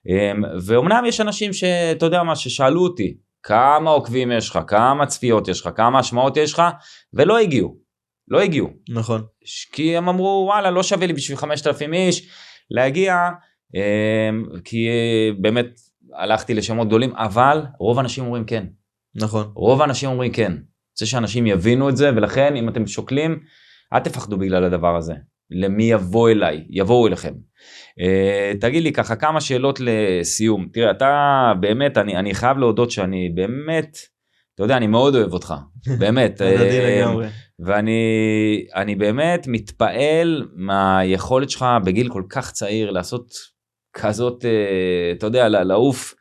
אמ, ואומנם יש אנשים שאתה יודע מה ששאלו אותי כמה עוקבים יש לך כמה צפיות יש לך כמה השמעות יש לך ולא הגיעו לא הגיעו נכון. כי הם אמרו וואלה לא שווה לי בשביל 5,000 איש להגיע אמ, כי באמת הלכתי לשמות גדולים אבל רוב האנשים אומרים כן נכון. רוב האנשים אומרים כן רוצה שאנשים יבינו את זה ולכן אם אתם שוקלים אל תפחדו בגלל הדבר הזה למי יבוא אליי יבואו אליכם. Uh, תגיד לי ככה כמה שאלות לסיום תראה אתה באמת אני אני חייב להודות שאני באמת אתה יודע אני מאוד אוהב אותך באמת לגמרי. ואני אני באמת מתפעל מהיכולת שלך בגיל כל כך צעיר לעשות כזאת אה, אתה יודע לעוף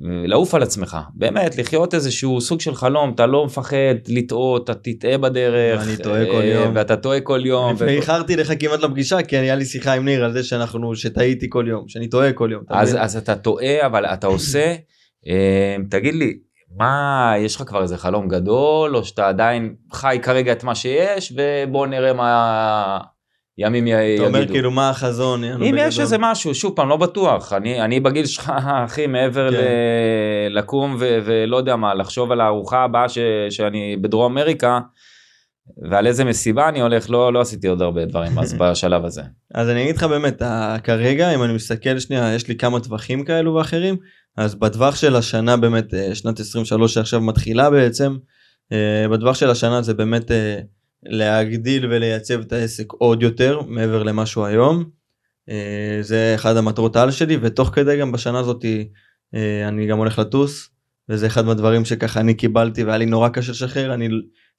לעוף על עצמך באמת לחיות איזשהו סוג של חלום אתה לא מפחד לטעות אתה תטעה בדרך אני טועה כל אה, יום. ואתה טועה כל יום לפני איחרתי לך כמעט לפגישה כי היה לי שיחה עם ניר על זה שאנחנו שטעיתי כל יום שאני טועה כל יום. אז? אז אתה טועה אבל אתה עושה אה, תגיד לי מה יש לך כבר איזה חלום גדול או שאתה עדיין חי כרגע את מה שיש ובוא נראה מה ימים י- אתה יגידו. אומר כאילו מה החזון. אם יש? איזה משהו שוב פעם לא בטוח אני אני בגיל שלך אחי מעבר כן. ל- לקום ו- ולא יודע מה לחשוב על הארוחה הבאה ש- שאני בדרום אמריקה. ועל איזה מסיבה אני הולך לא לא עשיתי עוד הרבה דברים אז בשלב הזה. אז אני אגיד לך באמת כרגע אם אני מסתכל שנייה יש לי כמה טווחים כאלו ואחרים אז בטווח של השנה באמת אה, שנת 23 שעכשיו מתחילה בעצם אה, בטווח של השנה זה באמת אה, להגדיל ולייצב את העסק עוד יותר מעבר למה שהוא היום. אה, זה אחד המטרות העל שלי ותוך כדי גם בשנה הזאת אה, אני גם הולך לטוס וזה אחד מהדברים שככה אני קיבלתי והיה לי נורא קשה לשחרר אני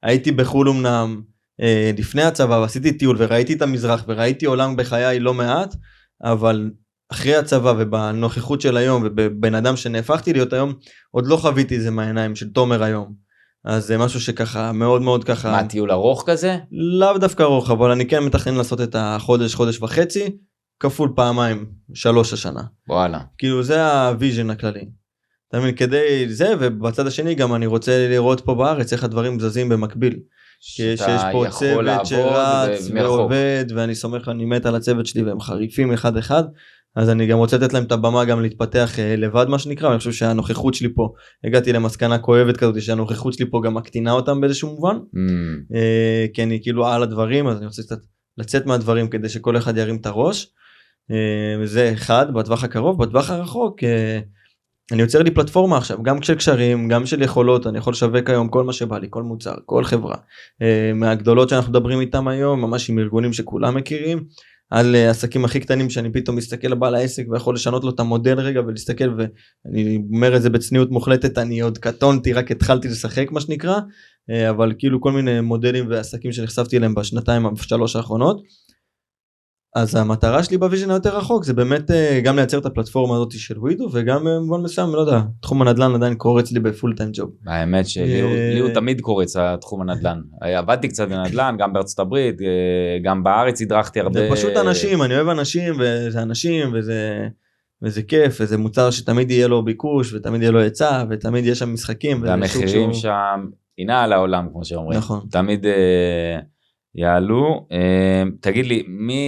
הייתי בחו"ל אמנם אה, לפני הצבא ועשיתי טיול וראיתי את המזרח וראיתי עולם בחיי לא מעט אבל אחרי הצבא ובנוכחות של היום ובבן אדם שנהפכתי להיות היום עוד לא חוויתי זה מהעיניים של תומר היום. אז זה משהו שככה מאוד מאוד ככה מה טיול ארוך כזה? לאו דווקא ארוך אבל אני כן מתכנן לעשות את החודש חודש וחצי כפול פעמיים שלוש השנה וואלה. כאילו זה ה vision הכללי. אתה מבין כדי זה ובצד השני גם אני רוצה לראות פה בארץ איך הדברים זזים במקביל. שיש פה צוות שרץ. ועובד ואני סומך אני מת על הצוות שלי והם חריפים אחד אחד אז אני גם רוצה לתת להם את הבמה גם להתפתח אה, לבד מה שנקרא ואני חושב שהנוכחות שלי פה הגעתי למסקנה כואבת כזאת שהנוכחות שלי פה גם מקטינה אותם באיזשהו מובן Mm. אה, כי אני כאילו על הדברים אז אני רוצה קצת לצאת מהדברים כדי שכל אחד ירים את הראש. אה, זה אחד בטווח הקרוב בטווח הרחוק אני יוצר לי פלטפורמה עכשיו גם של קשרים גם של יכולות אני יכול לשווק היום כל מה שבא לי כל מוצר כל חברה מהגדולות שאנחנו מדברים איתם היום ממש עם ארגונים שכולם מכירים. על אה, עסקים הכי קטנים שאני פתאום מסתכל על בעל העסק ויכול לשנות לו את המודל רגע ולהסתכל ואני אומר את זה בצניעות מוחלטת אני עוד קטונתי רק התחלתי לשחק מה שנקרא אה, אבל כאילו כל מיני מודלים ועסקים שנחשפתי אליהם בשנתיים שלוש האחרונות. אז המטרה שלי ב vision היותר רחוק זה באמת אה, גם לייצר את הפלטפורמה הזאת של ווידו וגם אה, במובן מסוים לא יודע תחום הנדל"ן עדיין קורץ לי ב full time job. האמת שלי הוא- אה, תמיד קורץ התחום הנדל"ן. עבדתי קצת בנדל"ן גם בארצות הברית גם בארץ הדרכתי הרבה. זה פשוט אנשים אני אוהב אנשים וזה אנשים וזה וזה כיף וזה מוצר שתמיד יהיה לו ביקוש ותמיד יהיה לו היצע ותמיד יש שם משחקים. והמחירים שם עינה על העולם כמו שאומרים. נכון. תמיד יעלו. אה, תגיד לי, מי,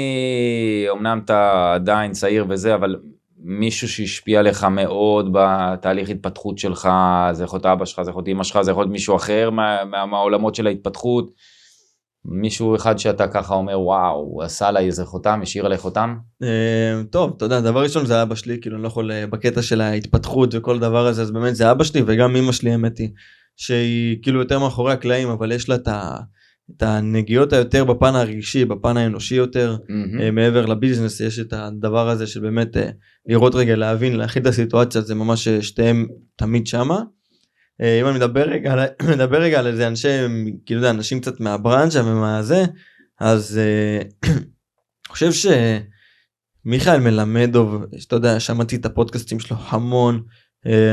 אמנם אתה עדיין צעיר וזה, אבל מישהו שהשפיע לך מאוד בתהליך התפתחות שלך, זה יכול להיות אבא שלך, זה יכול להיות אמא שלך, זה יכול להיות מישהו אחר מה, מה, מהעולמות של ההתפתחות. מישהו אחד שאתה ככה אומר וואו הוא עשה עליי איזה חותם השאיר עליי חותם אה, טוב אתה יודע דבר ראשון זה אבא שלי כאילו אני לא יכול אה, בקטע של ההתפתחות וכל דבר הזה אז באמת זה אבא שלי וגם אמא שלי האמת היא שהיא כאילו יותר מאחורי הקלעים אבל יש לה את ה... את הנגיעות היותר בפן הרגשי בפן האנושי יותר מהמם. מעבר לביזנס יש את הדבר הזה של באמת אה, לראות רגע להבין להכיל את הסיטואציה זה ממש אה, שתיהם תמיד שמה. אם אני מדבר רגע על- מדבר רגע על איזה אנשי כאילו זה אנשים קצת מהברנצ'ה ומה זה אז אני חושב שמיכאל מלמדוב שאתה יודע שמעתי את הפודקאסטים שלו המון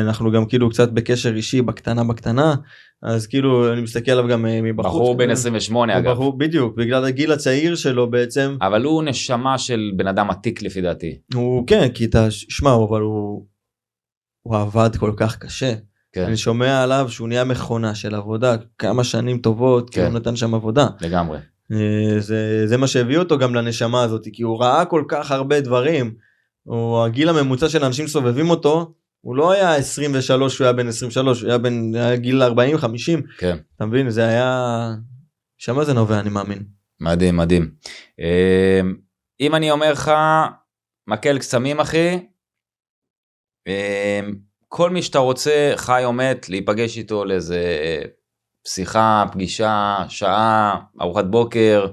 אנחנו גם כאילו קצת בקשר אישי בקטנה בקטנה אז כאילו אני מסתכל עליו גם אה, מבחוץ. בחור בן כזה. 28 הוא אגב בחור בדיוק בגלל הגיל הצעיר שלו בעצם אבל הוא נשמה של בן אדם עתיק לפי דעתי הוא כן כי אתה שמע אבל הוא הוא עבד כל כך קשה כן אני שומע עליו שהוא נהיה מכונה של עבודה כמה שנים טובות כי כן. הוא נתן שם עבודה לגמרי אה, זה זה מה שהביא אותו גם לנשמה הזאת כי הוא ראה כל כך הרבה דברים. הוא הגיל הממוצע של אנשים סובבים אותו הוא לא היה 23 שהוא היה בן 23 הוא היה בן היה גיל 40 50 כן. אתה מבין? זה היה שמה זה נובע אני מאמין. מדהים מדהים. אה, אם אני אומר לך מקל קסמים אחי אה, כל מי שאתה רוצה חי או מת להיפגש איתו לאיזה שיחה פגישה שעה ארוחת בוקר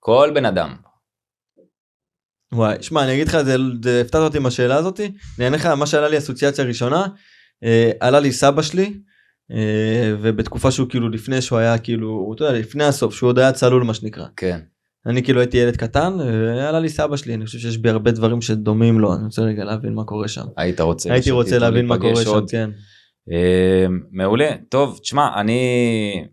כל בן אדם וואי, שמע, אני אגיד לך, זה, זה הפתעת אותי עם השאלה הזאתי. אני אענה לך, מה שעלה לי אסוציאציה ראשונה, אה, עלה לי סבא שלי, אה, ובתקופה שהוא כאילו לפני שהוא היה כאילו, אתה יודע, לפני הסוף, שהוא עוד היה צלול מה שנקרא. כן אני כאילו הייתי ילד קטן, ועלה לי סבא שלי, אני חושב שיש בי הרבה דברים שדומים לו, אני רוצה רגע להבין מה קורה שם. היית רוצה הייתי רוצה להבין מה קורה שם, עוד. כן. אה, מעולה טוב תשמע אני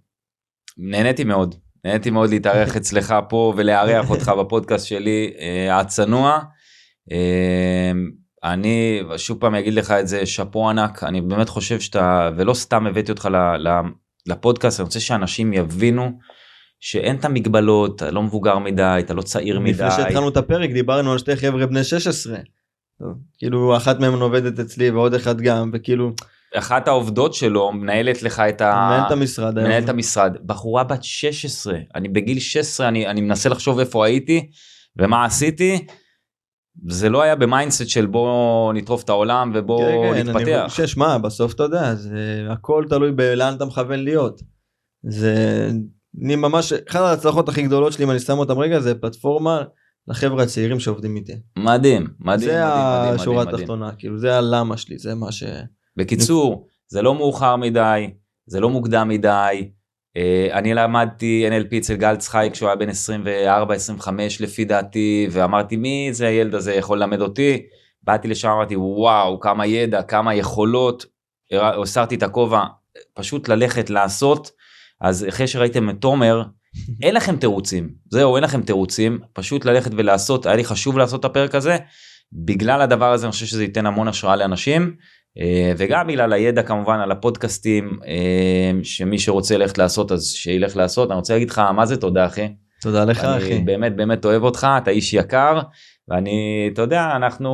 נהניתי מאוד נהניתי מאוד להתארח אצלך פה ולארח אותך בפודקאסט שלי אה, הצנוע. אה, אני שוב פעם אגיד לך את זה שאפו ענק אני באמת חושב שאתה ולא סתם הבאתי אותך ל- ל- לפודקאסט אני רוצה שאנשים יבינו שאין את המגבלות אתה לא מבוגר מדי אתה לא צעיר מדי. לפני שהתחלנו את הפרק דיברנו על שתי חבר'ה בני 16. טוב, כאילו אחת מהם עובדת אצלי ועוד אחד גם, וכאילו אחת העובדות שלו מנהלת לך את ה... מנהל את המשרד. מנהלת המשרד בחורה בת 16 אני בגיל 16 אני אני מנסה לחשוב איפה הייתי ומה עשיתי. זה לא היה במיינדסט של בוא נטרוף את העולם ובוא כן, כן, אני נתפתח. חושב, שמע, בסוף אתה יודע, זה הכל תלוי בלאן אתה מכוון להיות. זה, אני ממש, אחת ההצלחות הכי גדולות שלי, אם אני שם אותם רגע, זה פלטפורמה לחבר'ה הצעירים שעובדים איתי. מדהים מדהים זה מדהים מדהים השורה מדהים. התחתונה, כאילו זה הלמה שלי, זה מה ש... בקיצור זה לא מאוחר מדי זה לא מוקדם מדי. אה, אני למדתי NLP אצל גל צחי כשהוא היה בן 24-25 לפי דעתי ואמרתי מי זה הילד הזה? יכול ללמד אותי. באתי לשם אמרתי וואו כמה ידע כמה יכולות. הסרתי את הכובע פשוט ללכת לעשות. אז אחרי שראיתם את תומר אין לכם תירוצים. זהו אין לכם תירוצים. פשוט ללכת ולעשות היה לי חשוב לעשות את הפרק הזה. בגלל הדבר הזה אני חושב שזה ייתן המון השראה לאנשים וגם בגלל הידע כמובן על הפודקאסטים אה, שמי שרוצה ללכת לעשות אז שילך לעשות אני רוצה להגיד לך מה זה תודה אחי תודה לך, אני אחי. באמת באמת אוהב אותך אתה איש יקר ואני אתה יודע אנחנו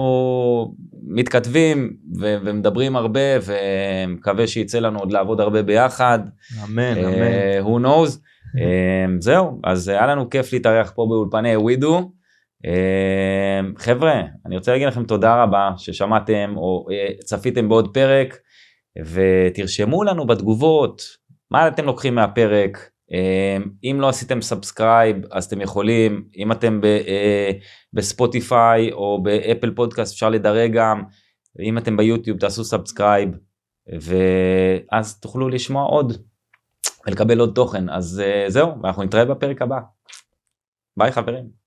מתכתבים ו- ומדברים הרבה ומקווה שיצא לנו עוד לעבוד הרבה ביחד אמן, אמן. אה, who knows אה, זהו אז היה לנו כיף להתארח פה באולפני ווידו. אה, חבר'ה אני רוצה להגיד לכם תודה רבה ששמעתם או אה, צפיתם בעוד פרק ותרשמו לנו בתגובות מה אתם לוקחים מהפרק אה, אם לא עשיתם subscribe אז אתם יכולים אם אתם אה, בספוטיפיי או ב Apple Podcast אפשר לדרג גם אם אתם ביוטיוב תעשו subscribe ואז תוכלו לשמוע עוד ולקבל עוד תוכן אז אה, זהו אנחנו נתראה בפרק הבא. ביי חברים.